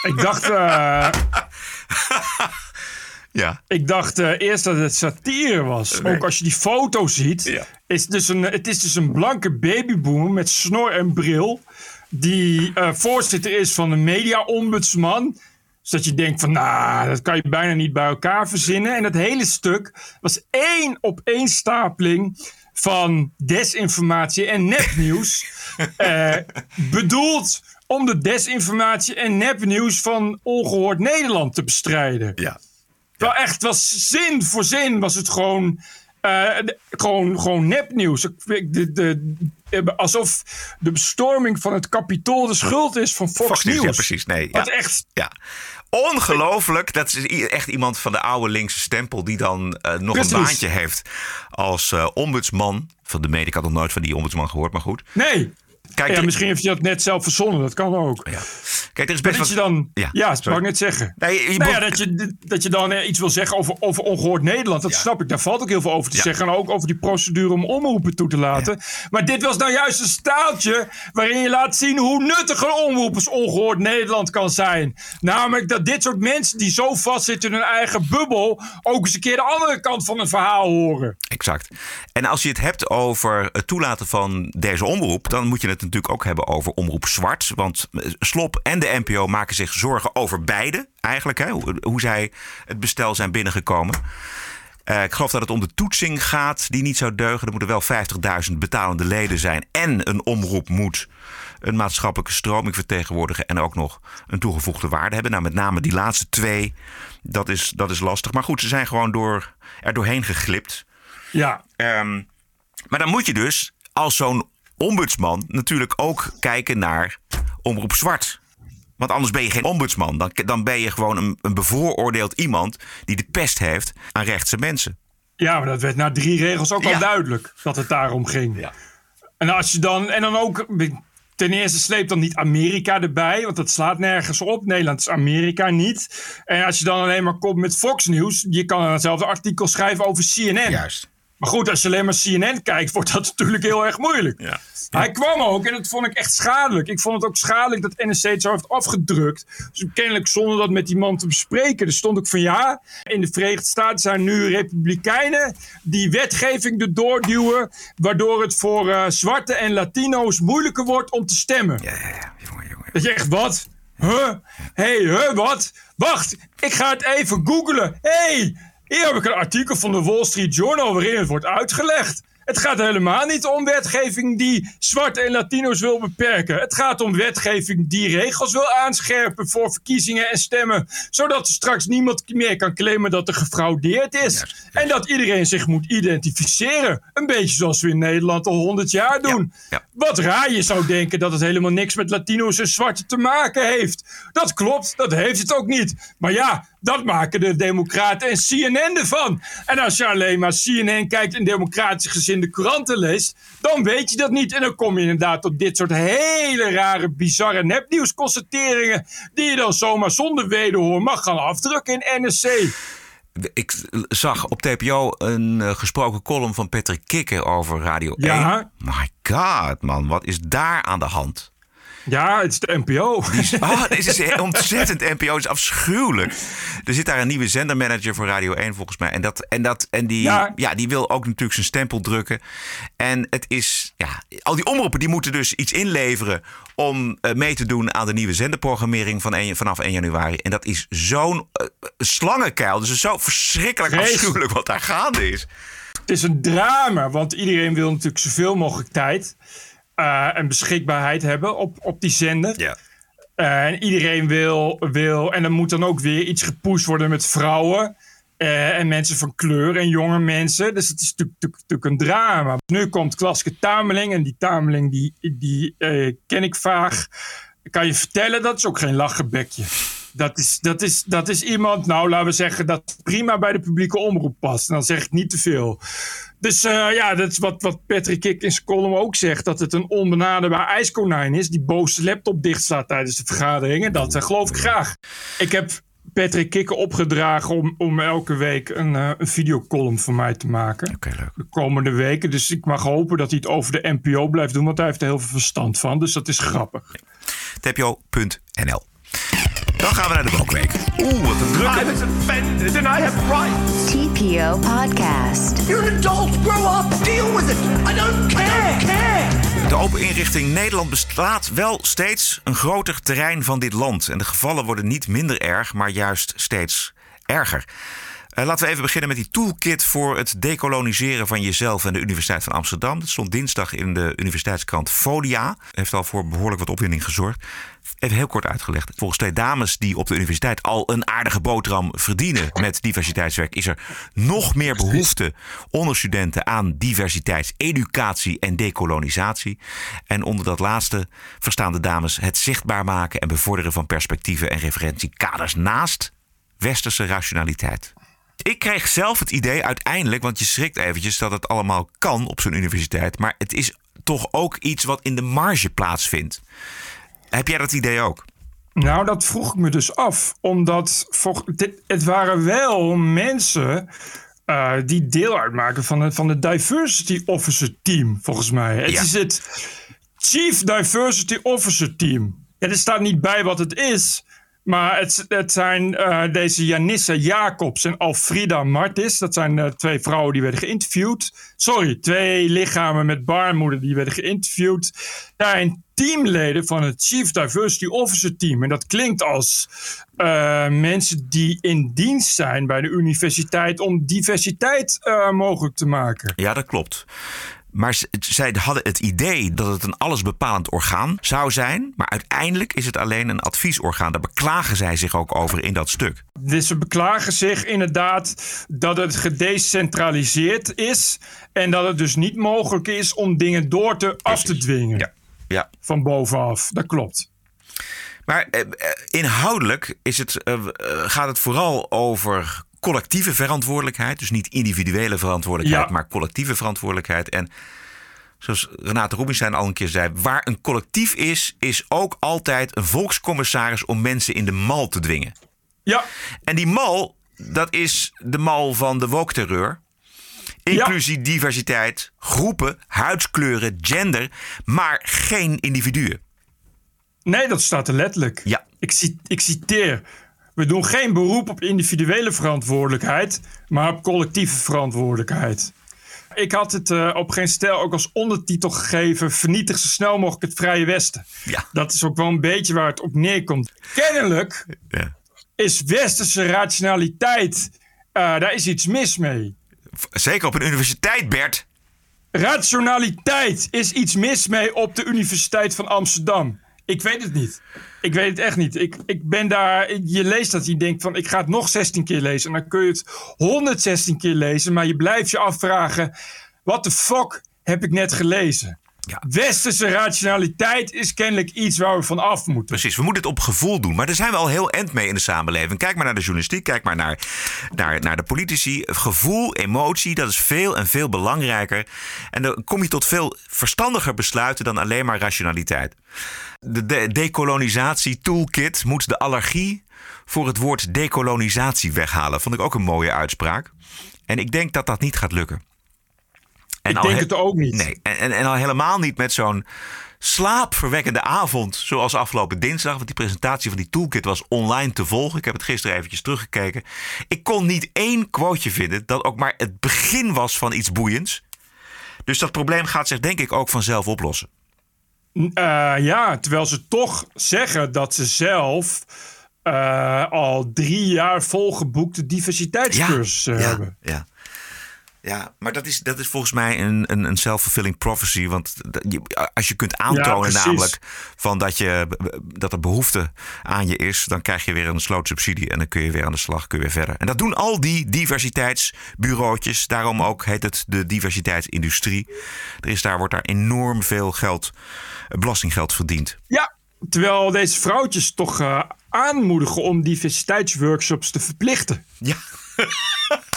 Ik dacht, eh, Ja. ik dacht eh, eerst dat het satire was. Nee. Ook als je die foto ziet. Ja. Is het, dus een, het is dus een blanke babyboomer met snor en bril. Die eh, voorzitter is van de media-ombudsman. Dus dat je denkt van, nou, dat kan je bijna niet bij elkaar verzinnen. En dat hele stuk was één op één stapeling van desinformatie en nepnieuws. eh, bedoeld om de desinformatie en nepnieuws van ongehoord Nederland te bestrijden. Ja. Wel echt, was zin voor zin was het gewoon, de- gewoon, gewoon nepnieuws. De, de, de- alsof de bestorming van het kapitool de schuld is van Fox, Fox News, ja, precies. Nee, ja. echt Ja. Ongelooflijk. Dat is echt iemand van de oude linkse stempel die dan eh, nog Precies. een baantje heeft als eh, ombudsman. Van de media. Ik had nog nooit van die ombudsman gehoord, maar goed. Nee. Kijk, ja, misschien heeft hij dat net zelf verzonnen. Dat kan ook. Ja. Kijk, er is best dat je wat... dan, ja, Ja, dat wou ik net zeggen. Nee, je Nou ja, dat, je, dat je dan eh, iets wil zeggen over, over ongehoord Nederland, dat snap ik. Daar valt ook heel veel over te zeggen. En ook over die procedure om omroepen toe te laten. Maar dit was nou juist een staaltje waarin je laat zien hoe nuttig een omroep als ongehoord Nederland kan zijn. Namelijk dat dit soort mensen die zo vastzitten in hun eigen bubbel ook eens een keer de andere kant van het verhaal horen. Exact. En als je het hebt over het toelaten van deze omroep, dan moet je het natuurlijk ook hebben over omroep zwart. Want eh, Slop en de NPO maken zich zorgen over beide, eigenlijk, hè, hoe, hoe zij het bestel zijn binnengekomen. Eh, ik geloof dat het om de toetsing gaat die niet zou deugen. Er moeten wel 50.000 betalende leden zijn. En een omroep moet een maatschappelijke stroming vertegenwoordigen. En ook nog een toegevoegde waarde hebben. Nou, met name die laatste twee, dat is, dat is lastig. Maar goed, ze zijn gewoon door, er doorheen geglipt. Ja. Ehm, maar dan moet je dus als zo'n ombudsman natuurlijk ook kijken naar Omroep Zwart. Want anders ben je geen ombudsman. Dan, dan ben je gewoon een, een bevooroordeeld iemand die de pest heeft aan rechtse mensen. Ja, maar dat werd na drie regels ook Ja. al duidelijk dat het daarom ging. En als je dan, en dan ook, ten eerste sleept dan niet Amerika erbij, want dat slaat nergens op. Nederland is Amerika niet. En als je dan alleen maar komt met Fox News, je kan dan hetzelfde artikel schrijven over CNN. Juist. Maar goed, als je alleen maar CNN kijkt, wordt dat natuurlijk heel erg moeilijk. Ja. Hij kwam ook en dat vond ik echt schadelijk. Ik vond het ook schadelijk dat NSC het zo heeft afgedrukt. Dus kennelijk zonder dat met die man te bespreken. Er stond ook van ja, in de Verenigde Staten zijn nu republikeinen die wetgeving erdoor duwen. Waardoor het voor eh, zwarte en Latino's moeilijker wordt om te stemmen. Ja, ja, ja. Jongen, jongen. Dat je echt wat? Huh? hey, huh, wat? Wacht, ik ga het even googlen. hey, hier heb ik een artikel van de Wall Street Journal waarin het wordt uitgelegd. Het gaat helemaal niet om wetgeving die zwarte en Latino's wil beperken. Het gaat om wetgeving die regels wil aanscherpen voor verkiezingen en stemmen. Zodat er straks niemand meer kan claimen dat er gefraudeerd is. En dat iedereen zich moet identificeren. Een beetje zoals we in Nederland al 100 jaar doen. ja. Wat raar je zou denken dat het helemaal niks met Latino's en zwarte te maken heeft. Dat klopt, dat heeft het ook niet. Maar ja, dat maken de Democraten en CNN ervan. En als je alleen maar CNN kijkt en democratisch gezinde kranten leest, dan weet je dat niet. En dan kom je inderdaad tot dit soort hele rare, bizarre nepnieuwsconstateringen. die je dan zomaar zonder wederhoor mag gaan afdrukken in NSC. Ik zag op TPO een eh, gesproken column van Patrick Kikken over Radio Ja. 1. My god, man. Wat is daar aan de hand? Ja, het is de NPO. Die is, oh, dit is ontzettend NPO. Het is afschuwelijk. Er zit daar een nieuwe zendermanager voor Radio 1 volgens mij. En, dat, en, dat, en die, ja. Ja. die wil ook natuurlijk zijn stempel drukken. En het is... Ja, al die omroepen die moeten dus iets inleveren... om eh, mee te doen aan de nieuwe zenderprogrammering van 1 vanaf 1 januari. En dat is zo'n eh, slangenkuil. Dus het is zo verschrikkelijk afschuwelijk wat daar gaande is. Het is een drama, want iedereen wil natuurlijk zoveel mogelijk tijd eh, en beschikbaarheid hebben op, op die zender. Ja. Eh, en iedereen wil, wil, en dan moet dan ook weer iets gepusht worden met vrouwen. eh, en mensen van kleur en jonge mensen. Dus het is natuurlijk- een drama. Nu komt Klaske Tameling. En die Tameling die, die ken ik vaag. Kan je vertellen, dat is ook geen lachenbekje. Dat is, dat, is, dat is iemand, nou laten we zeggen, dat prima bij de publieke omroep past. En dan zeg ik niet te veel. Dus eh, ja, dat is wat, wat Patrick Kik in zijn column ook zegt. Dat het een onbenaderbaar ijskonijn is. Die boos de laptop dichtslaat tijdens de vergaderingen. Dat eh, geloof ik graag. Ik heb Patrick Kikken opgedragen om, om elke week een, eh, een videocolumn voor mij te maken. Oké, leuk. De komende weken. Dus ik mag hopen dat hij het over de NPO blijft doen. Want hij heeft er heel veel verstand van. Dus dat is grappig. tpo.nl Dan gaan we naar de Wokweek. Oeh, wat een drukke... was offended and I have rights. TPO Podcast. You're an adult. Grow up. Deal with it. I don't care. care. De Open Inrichting Nederland beslaat wel steeds een groter terrein van dit land. En de gevallen worden niet minder erg, maar juist steeds erger. Eh, laten we even beginnen met die toolkit voor het decoloniseren van jezelf en de Universiteit van Amsterdam. Dat stond dinsdag in de universiteitskrant Folia. Heeft al voor behoorlijk wat opwinding gezorgd. Even heel kort uitgelegd. Volgens twee dames die op de universiteit al een aardige boterham verdienen met diversiteitswerk, is er nog meer behoefte onder studenten aan diversiteitseducatie en dekolonisatie. En onder dat laatste verstaan de dames het zichtbaar maken en bevorderen van perspectieven en referentiekaders naast westerse rationaliteit. Ik kreeg zelf het idee uiteindelijk, want je schrikt eventjes dat het allemaal kan op zo'n universiteit, maar het is toch ook iets wat in de marge plaatsvindt. Heb jij dat idee ook? Nou, dat vroeg ik me dus af. Omdat dit- het waren wel mensen eh, die deel uitmaken van het, van het Diversity Officer Team, volgens mij. Het Ja. is het Chief Diversity Officer Team. Ja, er staat niet bij wat het is. Maar het, zijn uh, deze Janissa Jacobs en Alfrida Martis. Dat zijn uh, twee vrouwen die werden geïnterviewd. Sorry, twee lichamen met baarmoeder die werden geïnterviewd. Zijn teamleden van het Chief Diversity Officer Team. En dat klinkt als uh, mensen die in dienst zijn bij de universiteit om diversiteit mogelijk te maken. Ja, dat klopt. Maar zij hadden het idee dat het een allesbepalend orgaan zou zijn. Maar uiteindelijk is het alleen een adviesorgaan. Daar beklagen zij zich ook over in dat stuk. Dus ze beklagen zich inderdaad dat het gedecentraliseerd is. En dat het dus niet mogelijk is om dingen door te af te dwingen. Ja. ja. Van bovenaf. Dat klopt. Maar eh, inhoudelijk is het, uh, gaat het vooral over collectieve verantwoordelijkheid. Dus niet individuele verantwoordelijkheid, maar collectieve verantwoordelijkheid. En zoals Renate Rubinstein al een keer zei, waar een collectief is, is ook altijd een volkscommissaris om mensen in de mal te dwingen. Ja. En die mal, dat is de mal van de woke-terreur. Inclusie, diversiteit, groepen, huidskleuren, gender, maar geen individuen. Nee, dat staat er letterlijk. Ja. Ik, ik citeer. We doen geen beroep op individuele verantwoordelijkheid, maar op collectieve verantwoordelijkheid. Ik had het uh, op geen stijl ook als ondertitel gegeven: vernietig zo snel mogelijk het Vrije Westen. Ja. Dat is ook wel een beetje waar het op neerkomt. Kennelijk ja. is westerse rationaliteit, uh, daar is iets mis mee. Zeker op een universiteit, Bert. Rationaliteit is iets mis mee op de Universiteit van Amsterdam. Ik weet het niet. Ik weet het echt niet. Ik, ik ben daar. Je leest dat je denkt van ik ga het nog 16 keer lezen. En dan kun je het 116 keer lezen. Maar je blijft je afvragen. Wat de fuck heb ik net gelezen? Ja. Westerse rationaliteit is kennelijk iets waar we van af moeten. Precies, we moeten het op gevoel doen. Maar daar zijn we al heel end mee in de samenleving. Kijk maar naar de journalistiek, kijk maar naar, naar, naar de politici. Gevoel, emotie, dat is veel en veel belangrijker. En dan kom je tot veel verstandiger besluiten dan alleen maar rationaliteit. De, de decolonisatie toolkit moet de allergie voor het woord decolonisatie weghalen. Vond ik ook een mooie uitspraak. En ik denk dat dat niet gaat lukken. En ik denk het ook niet. Nee, en, en, en al helemaal niet met zo'n slaapverwekkende avond zoals afgelopen dinsdag. Want die presentatie van die toolkit was online te volgen. Ik heb het gisteren eventjes teruggekeken. Ik kon niet één quoteje vinden dat ook maar het begin was van iets boeiends. Dus dat probleem gaat zich denk ik ook vanzelf oplossen. Uh, ja, terwijl ze toch zeggen dat ze zelf uh, al drie jaar volgeboekte diversiteitscursussen ja, hebben. Ja, ja, maar dat is, dat is volgens mij een, een, een self-fulfilling prophecy. Want als je kunt aantonen ja, namelijk van dat, je, dat er behoefte aan je is... dan krijg je weer een slootsubsidie en dan kun je weer aan de slag, kun je weer verder. En dat doen al die diversiteitsbureautjes. Daarom ook heet het de diversiteitsindustrie. Er is daar, wordt daar enorm veel geld, belastinggeld verdiend. Ja, terwijl deze vrouwtjes toch uh, aanmoedigen om diversiteitsworkshops te verplichten. Ja.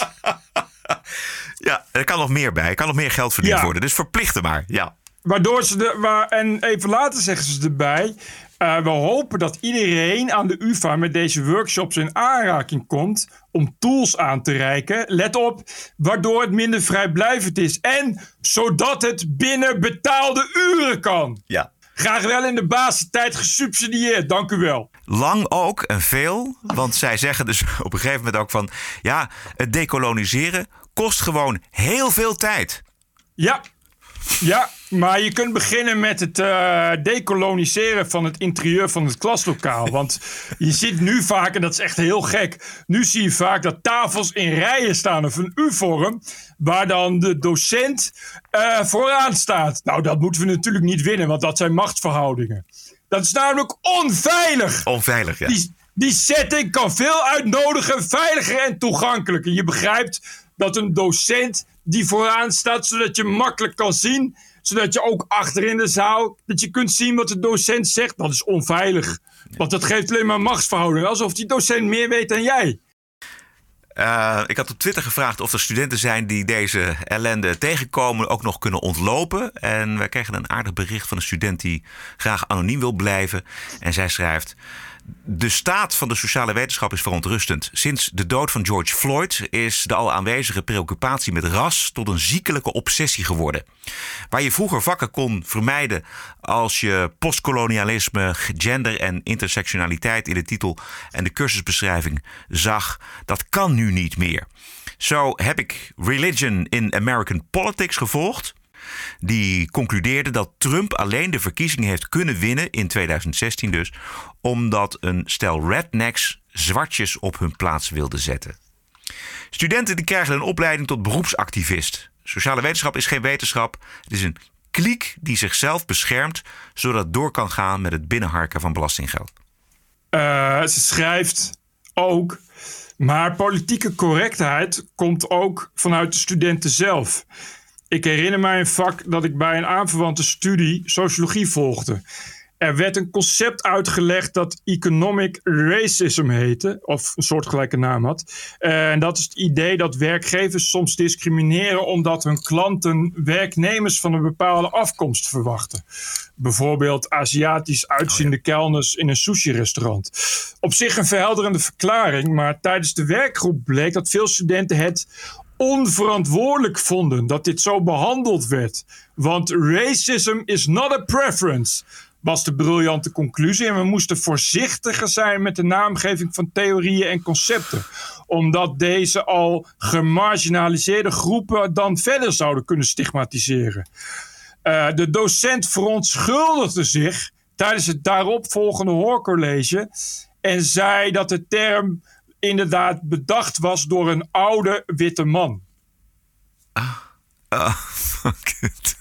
Ja, er kan nog meer bij. Er kan nog meer geld verdiend Ja. worden. Dus verplichten maar. Ja. Waardoor ze de. Waar, en even later zeggen ze erbij. eh, we hopen dat iedereen aan de UVA met deze workshops in aanraking komt. om tools aan te reiken. Let op, waardoor het minder vrijblijvend is. En zodat het binnen betaalde uren kan. Ja. Graag wel in de basistijd gesubsidieerd, dank u wel. Lang ook en veel. Want zij zeggen dus op een gegeven moment ook van... ja, het decoloniseren kost gewoon heel veel tijd. Ja, ja, maar je kunt beginnen met het eh, decoloniseren van het interieur van het klaslokaal. Want je ziet nu vaak, en dat is echt heel gek, nu zie je vaak dat tafels in rijen staan of een U-vorm, waar dan de docent eh, vooraan staat. Nou, dat moeten we natuurlijk niet winnen, want dat zijn machtsverhoudingen. Dat is namelijk onveilig. Onveilig, ja. Die, die setting kan veel uitnodigen, veiliger en toegankelijker. Je begrijpt dat een docent die vooraan staat, zodat je makkelijk kan zien, zodat je ook achter in de zaal, dat je kunt zien wat de docent zegt, dat is onveilig. Want dat geeft alleen maar machtsverhoudingen, alsof die docent meer weet dan jij. Uh, ik had op Twitter gevraagd of er studenten zijn die deze ellende tegenkomen, ook nog kunnen ontlopen. En wij kregen een aardig bericht van een student die graag anoniem wil blijven. En zij schrijft: De staat van de sociale wetenschap is verontrustend. Sinds de dood van George Floyd is de al aanwezige preoccupatie met ras tot een ziekelijke obsessie geworden. Waar je vroeger vakken kon vermijden als je postkolonialisme, gender en intersectionaliteit in de titel en de cursusbeschrijving zag, dat kan nu niet meer. Zo heb ik Religion in American Politics gevolgd. Die concludeerde dat Trump alleen de verkiezingen heeft kunnen winnen in 2016 dus, omdat een stel rednecks zwartjes op hun plaats wilde zetten. Studenten die krijgen een opleiding tot beroepsactivist. Sociale wetenschap is geen wetenschap. Het is een kliek die zichzelf beschermt, zodat het door kan gaan met het binnenharken van belastinggeld. Uh, ze schrijft ook. Maar politieke correctheid komt ook vanuit de studenten zelf. Ik herinner mij een vak dat ik bij een aanverwante studie sociologie volgde. Er werd een concept uitgelegd dat economic racism heette, of een soortgelijke naam had. En dat is het idee dat werkgevers soms discrimineren omdat hun klanten werknemers van een bepaalde afkomst verwachten. Bijvoorbeeld Aziatisch uitziende kelners in een sushi-restaurant. Op zich een verhelderende verklaring, maar tijdens de werkgroep bleek dat veel studenten het onverantwoordelijk vonden dat dit zo behandeld werd. Want racism is not a preference was de briljante conclusie. En we moesten voorzichtiger zijn met de naamgeving van theorieën en concepten. Omdat deze al gemarginaliseerde groepen dan verder zouden kunnen stigmatiseren. Uh, de docent verontschuldigde zich tijdens het daaropvolgende hoorcollege. En zei dat de term inderdaad bedacht was door een oude witte man. Ah, ah fuck it.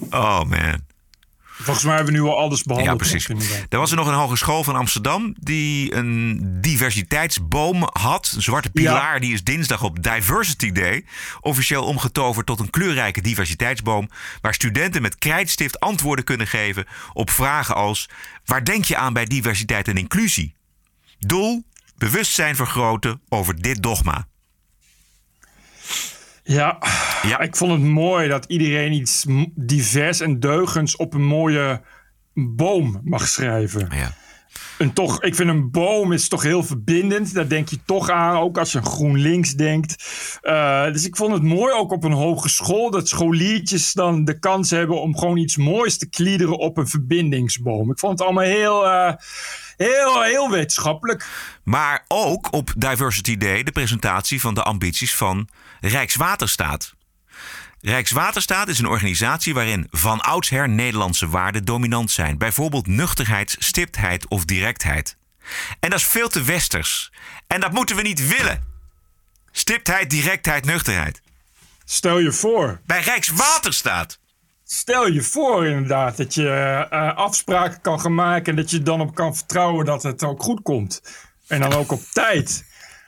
oh man. Volgens mij hebben we nu al alles behandeld. Ja, precies. Er was er nog een hogeschool van Amsterdam die een diversiteitsboom had. Een zwarte pilaar. Die is dinsdag op Diversity Day officieel omgetoverd tot een kleurrijke diversiteitsboom. Waar studenten met krijtstift antwoorden kunnen geven op vragen als: waar denk je aan bij diversiteit en inclusie? Doel: bewustzijn vergroten over dit dogma. Ja, ja, ik vond het mooi dat iedereen iets divers en deugends op een mooie boom mag schrijven. Ja. En toch, ik vind een boom is toch heel verbindend. Daar denk je toch aan, ook als je GroenLinks denkt. Uh, dus ik vond het mooi ook op een hogeschool dat scholiertjes dan de kans hebben om gewoon iets moois te kliederen op een verbindingsboom. Ik vond het allemaal heel. Uh, heel, heel wetenschappelijk. Maar ook op Diversity Day de presentatie van de ambities van Rijkswaterstaat. Rijkswaterstaat is een organisatie waarin van oudsher Nederlandse waarden dominant zijn. Bijvoorbeeld nuchterheid, stiptheid of directheid. En dat is veel te westers. En dat moeten we niet willen. Stiptheid, directheid, nuchterheid. Stel je voor. Bij Rijkswaterstaat. Stel je voor inderdaad dat je uh, afspraken kan gaan maken en dat je dan op kan vertrouwen dat het ook goed komt. En dan ook op tijd.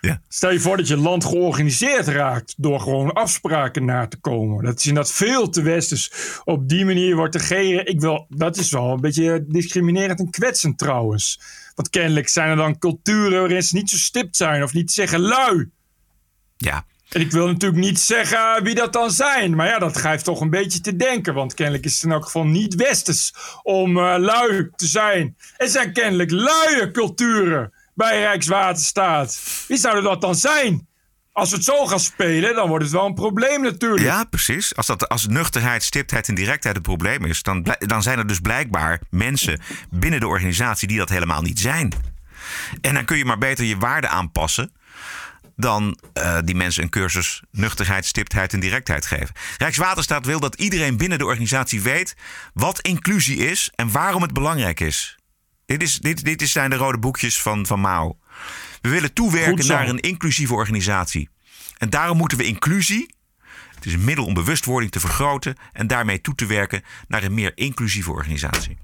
Ja. Stel je voor dat je land georganiseerd raakt door gewoon afspraken na te komen. Dat is inderdaad veel te westers. Op die manier wordt regeren. Ik wil, dat is wel een beetje discriminerend en kwetsend trouwens. Want kennelijk zijn er dan culturen waarin ze niet zo stipt zijn of niet zeggen lui. Ja. En ik wil natuurlijk niet zeggen wie dat dan zijn. Maar ja, dat geeft toch een beetje te denken. Want kennelijk is het in elk geval niet westers om uh, lui te zijn. Er zijn kennelijk luie culturen bij Rijkswaterstaat. Wie zouden dat dan zijn? Als we het zo gaan spelen, dan wordt het wel een probleem natuurlijk. Ja, precies. Als, dat, als nuchterheid, stiptheid en directheid het probleem is, dan, dan zijn er dus blijkbaar mensen binnen de organisatie die dat helemaal niet zijn. En dan kun je maar beter je waarden aanpassen dan uh, die mensen een cursus nuchterheid, stiptheid en directheid geven. Rijkswaterstaat wil dat iedereen binnen de organisatie weet wat inclusie is en waarom het belangrijk is. Dit, is, dit, dit zijn de rode boekjes van, van Mao. We willen toewerken naar een inclusieve organisatie. En daarom moeten we inclusie, het is een middel om bewustwording te vergroten en daarmee toe te werken naar een meer inclusieve organisatie.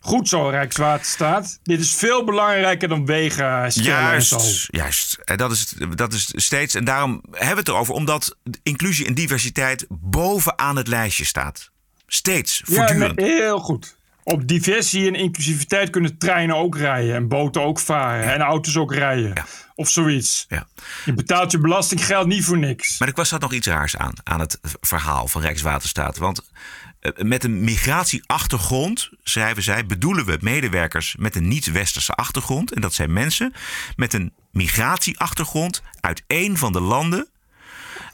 Goed zo, Rijkswaterstaat. Dit is veel belangrijker dan wegen juist, en zo. Juist, dat is, dat is steeds. En daarom hebben we het erover, omdat inclusie en diversiteit bovenaan het lijstje staat. Steeds, voortdurend. Ja, heel goed. Op diversie en inclusiviteit kunnen treinen ook rijden. En boten ook varen. En auto's ook rijden. Ja. Of zoiets. Ja. Je betaalt je belastinggeld niet voor niks. Maar ik was dat nog iets raars aan. Aan het verhaal van Rijkswaterstaat. Want Eh, Met een migratieachtergrond, schrijven zij, bedoelen we medewerkers met een niet-westerse achtergrond. En dat zijn mensen met een migratieachtergrond uit een van de landen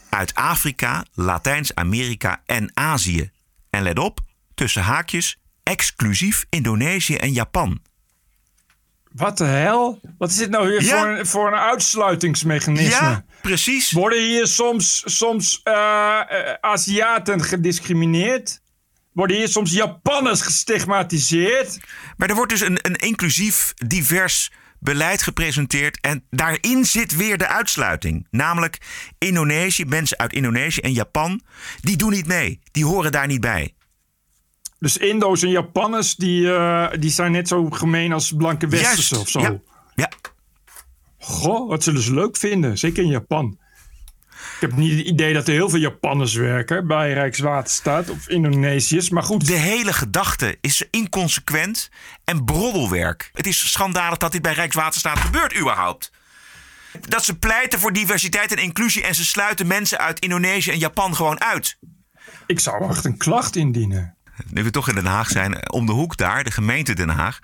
uit Afrika, Latijns-Amerika en Azië. En let op, tussen haakjes, exclusief Indonesië en Japan. Wat de hel? Wat is dit nou weer Ja. voor, een, voor een uitsluitingsmechanisme? Ja, precies. Worden hier soms, soms eh, Aziaten gediscrimineerd? Worden hier soms Japanners gestigmatiseerd? Maar er wordt dus een, een inclusief, divers beleid gepresenteerd. En daarin zit weer de uitsluiting. Namelijk Indonesië, mensen uit Indonesië en Japan, die doen niet mee. Die horen daar niet bij. Dus Indo's en Japanners, die, eh, die zijn net zo gemeen als blanke Westerse Juist, of zo. ja. Ja. Goh, wat zullen ze leuk vinden. Zeker in Japan. Ik heb niet het idee dat er heel veel Japanners werken bij Rijkswaterstaat of Indonesiërs. Maar goed. De hele gedachte is inconsequent en broddelwerk. Het is schandalig dat dit bij Rijkswaterstaat gebeurt überhaupt. Dat ze pleiten voor diversiteit en inclusie en ze sluiten mensen uit Indonesië en Japan gewoon uit. Ik zou echt een klacht indienen. Nu we toch in Den Haag zijn, om de hoek daar, de gemeente Den Haag,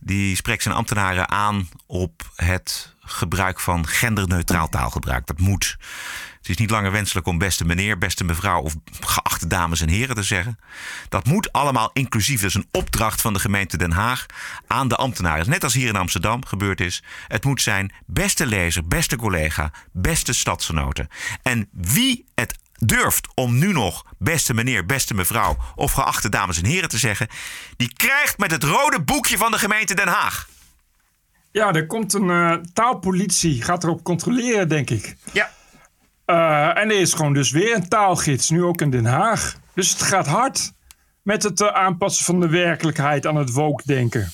die spreekt zijn ambtenaren aan op het gebruik van genderneutraal taalgebruik. Dat moet. Het is niet langer wenselijk om beste meneer, beste mevrouw of geachte dames en heren te zeggen. Dat moet allemaal inclusief. Is een opdracht van de gemeente Den Haag aan de ambtenaren. Net als hier in Amsterdam gebeurd is. Het moet zijn beste lezer, beste collega, beste stadsgenoten. En wie het durft om nu nog beste meneer, beste mevrouw of geachte dames en heren te zeggen, die krijgt met het rode boekje van de gemeente Den Haag. Ja, er komt een eh, taalpolitie, gaat erop controleren, denk ik. Ja. Eh, en er is gewoon dus weer een taalgids, nu ook in Den Haag. Dus het gaat hard met het eh, aanpassen van de werkelijkheid aan het woke-denken.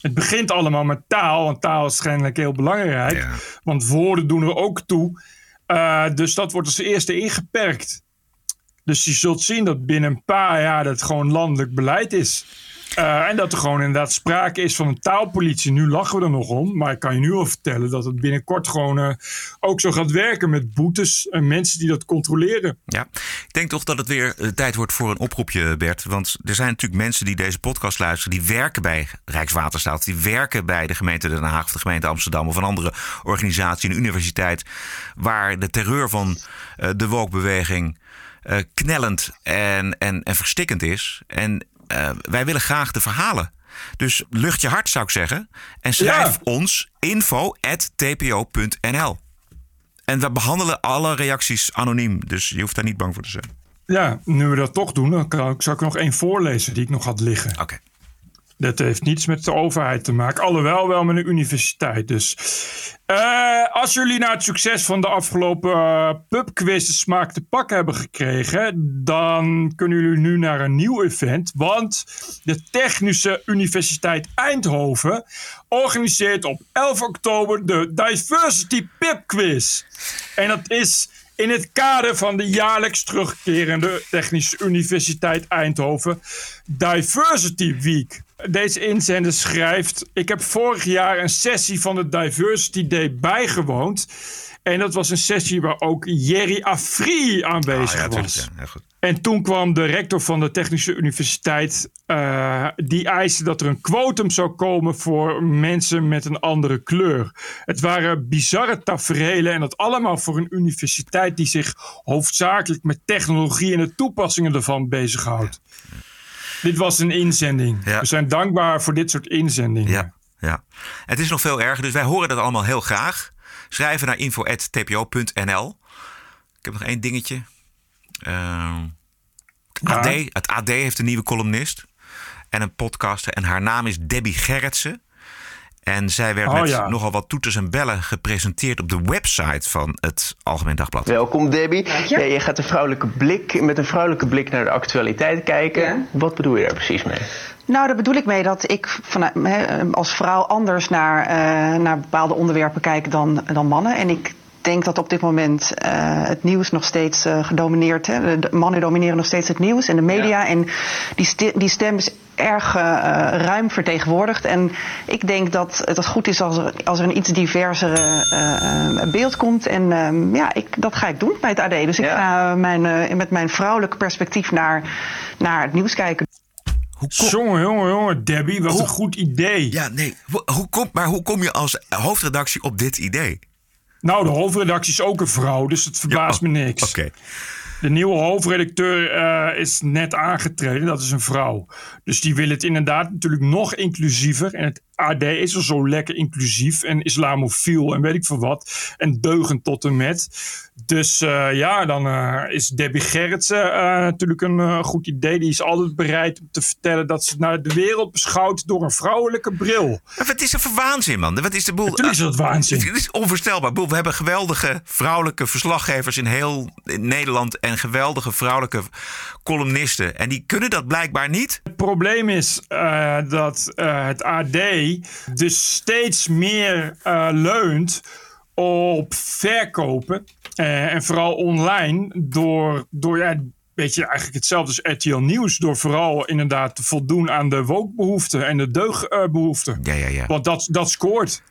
Het begint allemaal met taal, want taal is schijnlijk heel belangrijk. Want woorden doen er ook toe. Eh, dus dat wordt als eerste ingeperkt. Dus je zult zien dat binnen een paar jaar dat gewoon landelijk beleid is. Eh, en dat er gewoon inderdaad sprake is van een taalpolitie. Nu lachen we er nog om, maar ik kan je nu al vertellen dat het binnenkort gewoon eh, ook zo gaat werken met boetes en mensen die dat controleren. Ja, ik denk toch dat het weer eh, tijd wordt voor een oproepje, Bert. Want er zijn natuurlijk mensen die deze podcast luisteren, die werken bij Rijkswaterstaat, die werken bij de gemeente Den Haag of de gemeente Amsterdam of een andere organisatie, een universiteit, waar de terreur van de woke-beweging eh, knellend en, en, en verstikkend is. En eh, wij willen graag de verhalen. Dus lucht je hart, zou ik zeggen. En schrijf ons info.tpo.nl. En we behandelen alle reacties anoniem. Dus je hoeft daar niet bang voor te zijn. Ja, nu we dat toch doen, dan kan, ik- zal ik er nog één voorlezen die ik nog had liggen. Oké. Dat heeft niets met de overheid te maken. Alhoewel wel met een universiteit. Dus Eh, als jullie na het succes van de afgelopen eh, pubquiz de smaak te pakken hebben gekregen, dan kunnen jullie nu naar een nieuw event. Want de Technische Universiteit Eindhoven organiseert op 11 oktober de Diversity Pubquiz. En dat is in het kader van de jaarlijks terugkerende Technische Universiteit Eindhoven Diversity Week. Deze inzender schrijft: Ik heb vorig jaar een sessie van de Diversity Day bijgewoond. En dat was een sessie waar ook Jerry Afri aanwezig Ah, ja, was. ja. Ja, goed. En toen kwam de rector van de Technische Universiteit. eh, die eiste dat er een quotum zou komen voor mensen met een andere kleur. Het waren bizarre taferelen. En dat allemaal voor een universiteit die zich hoofdzakelijk met technologie en de toepassingen ervan bezighoudt. Dit was een inzending. We zijn dankbaar voor dit soort inzendingen. Ja, ja. Het is nog veel erger, dus wij horen dat allemaal heel graag. Schrijven naar info.tpo.nl. Ik heb nog één dingetje. Ehm, AD, het AD heeft een nieuwe columnist en een podcaster. En haar naam is Debbie Gerritsen. En zij werd Oh, met ja. nogal wat toeters en bellen gepresenteerd op de website van het Algemeen Dagblad. Welkom Debbie. Ja, je gaat een vrouwelijke blik, met een vrouwelijke blik naar de actualiteit kijken. Wat bedoel je daar precies mee? Nou, daar bedoel ik mee dat ik vanuit, hè, als vrouw anders naar, eh, naar bepaalde onderwerpen kijk dan, dan mannen. En ik denk dat op dit moment uh, het nieuws nog steeds uh, gedomineerd... Hè, de mannen domineren nog steeds het nieuws en de media. Ja. En die, st die stem is erg uh, ruim vertegenwoordigd. En ik denk dat het goed is als er, als er een iets diversere beeld komt. En ehm, ja, ik, dat ga ik doen bij het AD. Dus ik ga mijn, met mijn vrouwelijk perspectief naar, naar het nieuws kijken. Jongen, jongen, jongen, Debbie, wat hoe, een goed idee. Ja, nee. Hoe, hoe kom, maar hoe kom je als hoofdredactie op dit idee? Nou, de hoofdredactie is ook een vrouw, dus het verbaast ja, oh, me niks. Oké. Okay. De nieuwe hoofdredacteur uh, is net aangetreden, dat is een vrouw. Dus die wil het inderdaad natuurlijk nog inclusiever. En het AD is al zo lekker inclusief en islamofiel en weet ik veel wat. En deugend tot en met. Dus uh, ja, dan uh, is Debbie Gerritsen natuurlijk een goed idee. Die is altijd bereid om te vertellen dat ze naar de wereld beschouwt door een vrouwelijke bril. Maar wat is er voor waanzin, man? Wat is de boel? Natuurlijk is dat waanzin. Het is onvoorstelbaar. We hebben geweldige vrouwelijke verslaggevers in heel Nederland en geweldige vrouwelijke columnisten. En die kunnen dat blijkbaar niet. Het probleem is dat het AD dus steeds meer uh, leunt op verkopen. en vooral online door, door ja, weet je, eigenlijk hetzelfde als RTL Nieuws. Door vooral inderdaad te voldoen aan de wookbehoeften en de deugbehoeften. Ja, ja, ja. Want dat, dat scoort.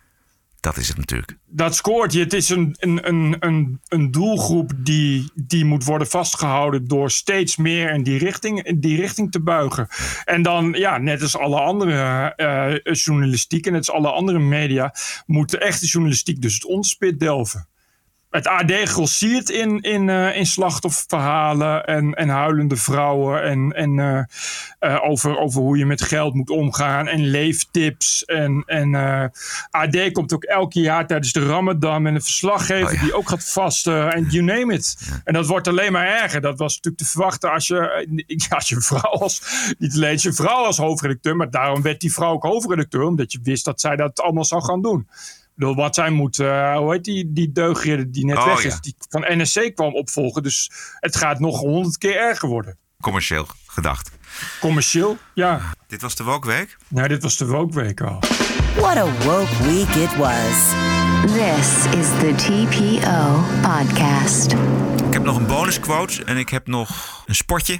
Dat is het natuurlijk. Dat scoort je. Het is een, een, een, een, doelgroep die, die moet worden vastgehouden door steeds meer in die richting, in die richting te buigen. En dan, ja, net als alle andere uh, journalistiek en net als alle andere media, moet de echte journalistiek dus het onderspit delven het AD grossiert in, in, uh, in slachtofferverhalen en, en huilende vrouwen. En, en uh, uh, over, over hoe je met geld moet omgaan. En leeftips. En, en AD komt ook elke jaar tijdens de Ramadan met een verslaggever oh, ja. die ook gaat vasten. En you name it. Ja. En dat wordt alleen maar erger. Dat was natuurlijk te verwachten als je, als je vrouw was. Niet alleen als je vrouw als hoofdredacteur. Maar daarom werd die vrouw ook hoofdredacteur. Omdat je wist dat zij dat allemaal zou gaan doen bedoel, wat zij moet, uh, hoe heet die, die die net oh, weg is, ja. die van NSC kwam opvolgen. Dus het gaat nog honderd keer erger worden. Commercieel gedacht. Commercieel, ja. Dit was de Wokweek? Ja, dit was de Wokweek al. What a woke week it was. This is the TPO podcast. Ik heb nog een bonusquote en ik heb nog een sportje.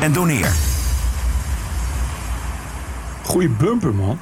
en doneer. Goeie bumper, man.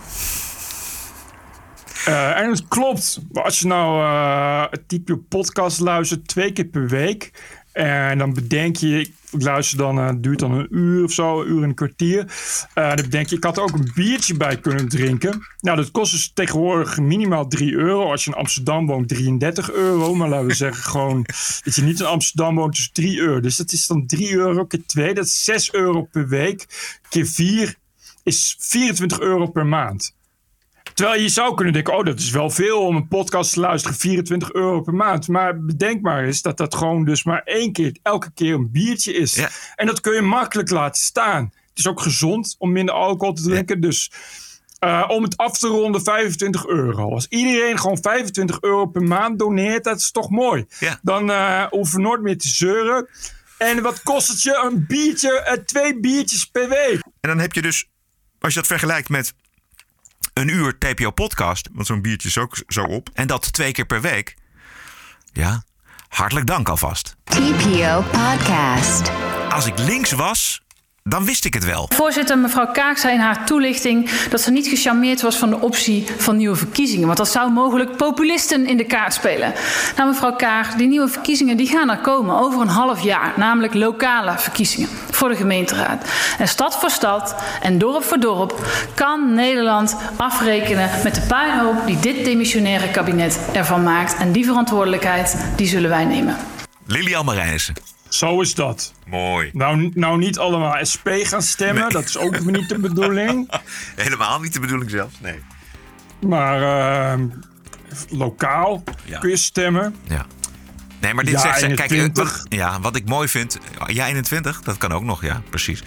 Uh, en het klopt. Als je nou uh, het type podcast luistert twee keer per week. En dan bedenk je, luister dan, uh, het duurt dan een uur of zo, een uur en een kwartier. dan bedenk je, ik had er ook een biertje bij kunnen drinken. Nou, dat kost dus tegenwoordig minimaal 3 euro. Als je in Amsterdam woont, 33 euro. Maar laten we zeggen gewoon dat je niet in Amsterdam woont, dus 3 euro. Dus dat is dan 3 euro keer 2, dat is 6 euro per week. Keer 4 is 24 euro per maand. Terwijl je zou kunnen denken, oh dat is wel veel om een podcast te luisteren, 24 euro per maand. Maar bedenk maar eens dat dat gewoon dus maar één keer, elke keer een biertje is. Ja. En dat kun je makkelijk laten staan. Het is ook gezond om minder alcohol te drinken. Ja. Dus uh, om het af te ronden, 25 euro. Als iedereen gewoon 25 euro per maand doneert, dat is toch mooi. Ja. Dan uh, hoeven we nooit meer te zeuren. En wat kost het je? Een biertje, uh, twee biertjes per week. En dan heb je dus, als je dat vergelijkt met een uur TPO-podcast. Want zo'n biertje is ook zo op. En dat twee keer per week. Ja, hartelijk dank alvast. TPO Podcast. Als ik links was, dan wist ik het wel. Voorzitter, mevrouw Kaag zei in haar toelichting dat ze niet gecharmeerd was van de optie van nieuwe verkiezingen. Want dat zou mogelijk populisten in de kaart spelen. Nou, mevrouw Kaag, die nieuwe verkiezingen die gaan er komen over een half jaar. Namelijk lokale verkiezingen voor de gemeenteraad. En stad voor stad en dorp voor dorp kan Nederland afrekenen met de puinhoop die dit demissionaire kabinet ervan maakt. En die verantwoordelijkheid, die zullen wij nemen. Lilian Marijnissen. Zo is dat. Mooi. Nou, nou niet allemaal SP gaan stemmen. Nee. Dat is ook niet de bedoeling. Helemaal niet de bedoeling zelfs, nee. Maar uh, lokaal kun je stemmen. Ja. Nee, maar dit Ja, zegt ze. Kijk, eh, 21. wat, ja, wat ik mooi vind. Ja, 21, dat kan ook nog, ja, precies.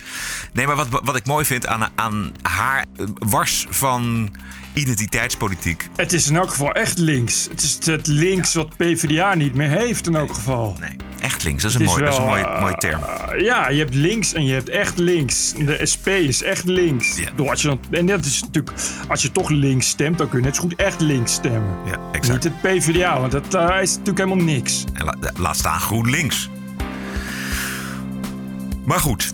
Nee, maar wat, wat ik mooi vind aan, aan haar eh, wars van identiteitspolitiek. Het is in elk geval echt links. Het is het links wat PvdA niet meer heeft in elk geval. Nee, echt links. Dat is een, mooi, dat is een mooie, eh, mooie term. Ja, je hebt links en je hebt echt links. De SP is echt links. Door als je dan, en dat is natuurlijk, als je toch links stemt, dan kun je net zo goed echt links stemmen. Ja, exact. Niet het PvdA, want dat eh, is natuurlijk helemaal niks. En la- laat staan GroenLinks. Maar goed.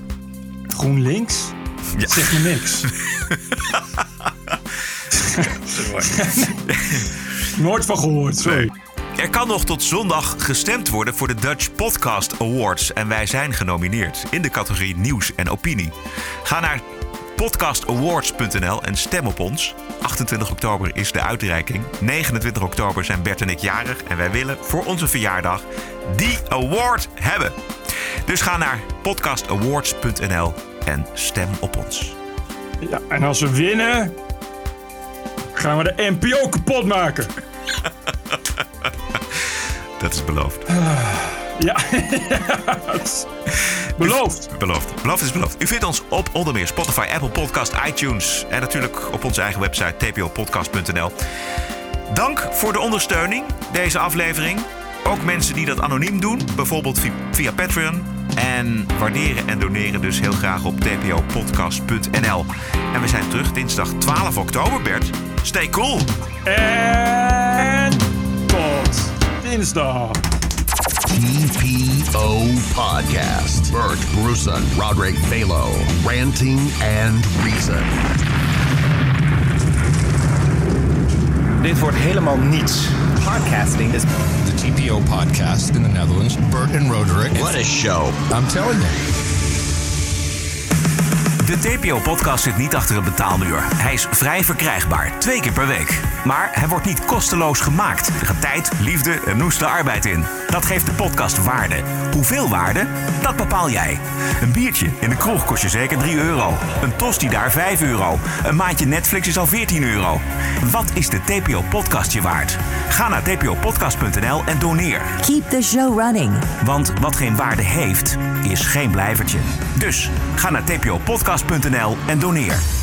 GroenLinks? Ja. Zeg me niks. Nooit van gehoord, sorry. Er kan nog tot zondag gestemd worden voor de Dutch Podcast Awards. En wij zijn genomineerd in de categorie Nieuws en Opinie. Ga naar podcastawards.nl en stem op ons. 28 oktober is de uitreiking. 29 oktober zijn Bert en ik jarig. En wij willen voor onze verjaardag die award hebben. Dus ga naar podcastawards.nl en stem op ons. Ja, en als we winnen, gaan we de NPO kapot maken. Dat is beloofd. Ja, het is beloofd. Beloofd. Beloofd is beloofd. U vindt ons op onder meer Spotify, Apple Podcast, iTunes en natuurlijk op onze eigen website tpopodcast.nl. Dank voor de ondersteuning deze aflevering. Ook mensen die dat anoniem doen, bijvoorbeeld vi- via Patreon. En waarderen en doneren dus heel graag op tpopodcast.nl. En we zijn terug dinsdag 12 oktober, Bert. Stay cool! En tot dinsdag. TPO Podcast. Bert Bruson, Roderick Balo, Ranting and Reason. Dit wordt helemaal niets. Podcasting is the TPO podcast in the Netherlands. Bert and Roderick. What a show. I'm telling you. De TPO-podcast zit niet achter een betaalmuur. Hij is vrij verkrijgbaar, twee keer per week. Maar hij wordt niet kosteloos gemaakt. Er gaat tijd, liefde en noeste arbeid in. Dat geeft de podcast waarde. Hoeveel waarde? Dat bepaal jij. Een biertje in de kroeg kost je zeker 3 euro. Een tosti daar 5 euro. Een maandje Netflix is al 14 euro. Wat is de TPO-podcast je waard? Ga naar tpopodcast.nl en doneer. Keep the show running. Want wat geen waarde heeft, is geen blijvertje. Dus ga naar tpopodcast.nl en doneer.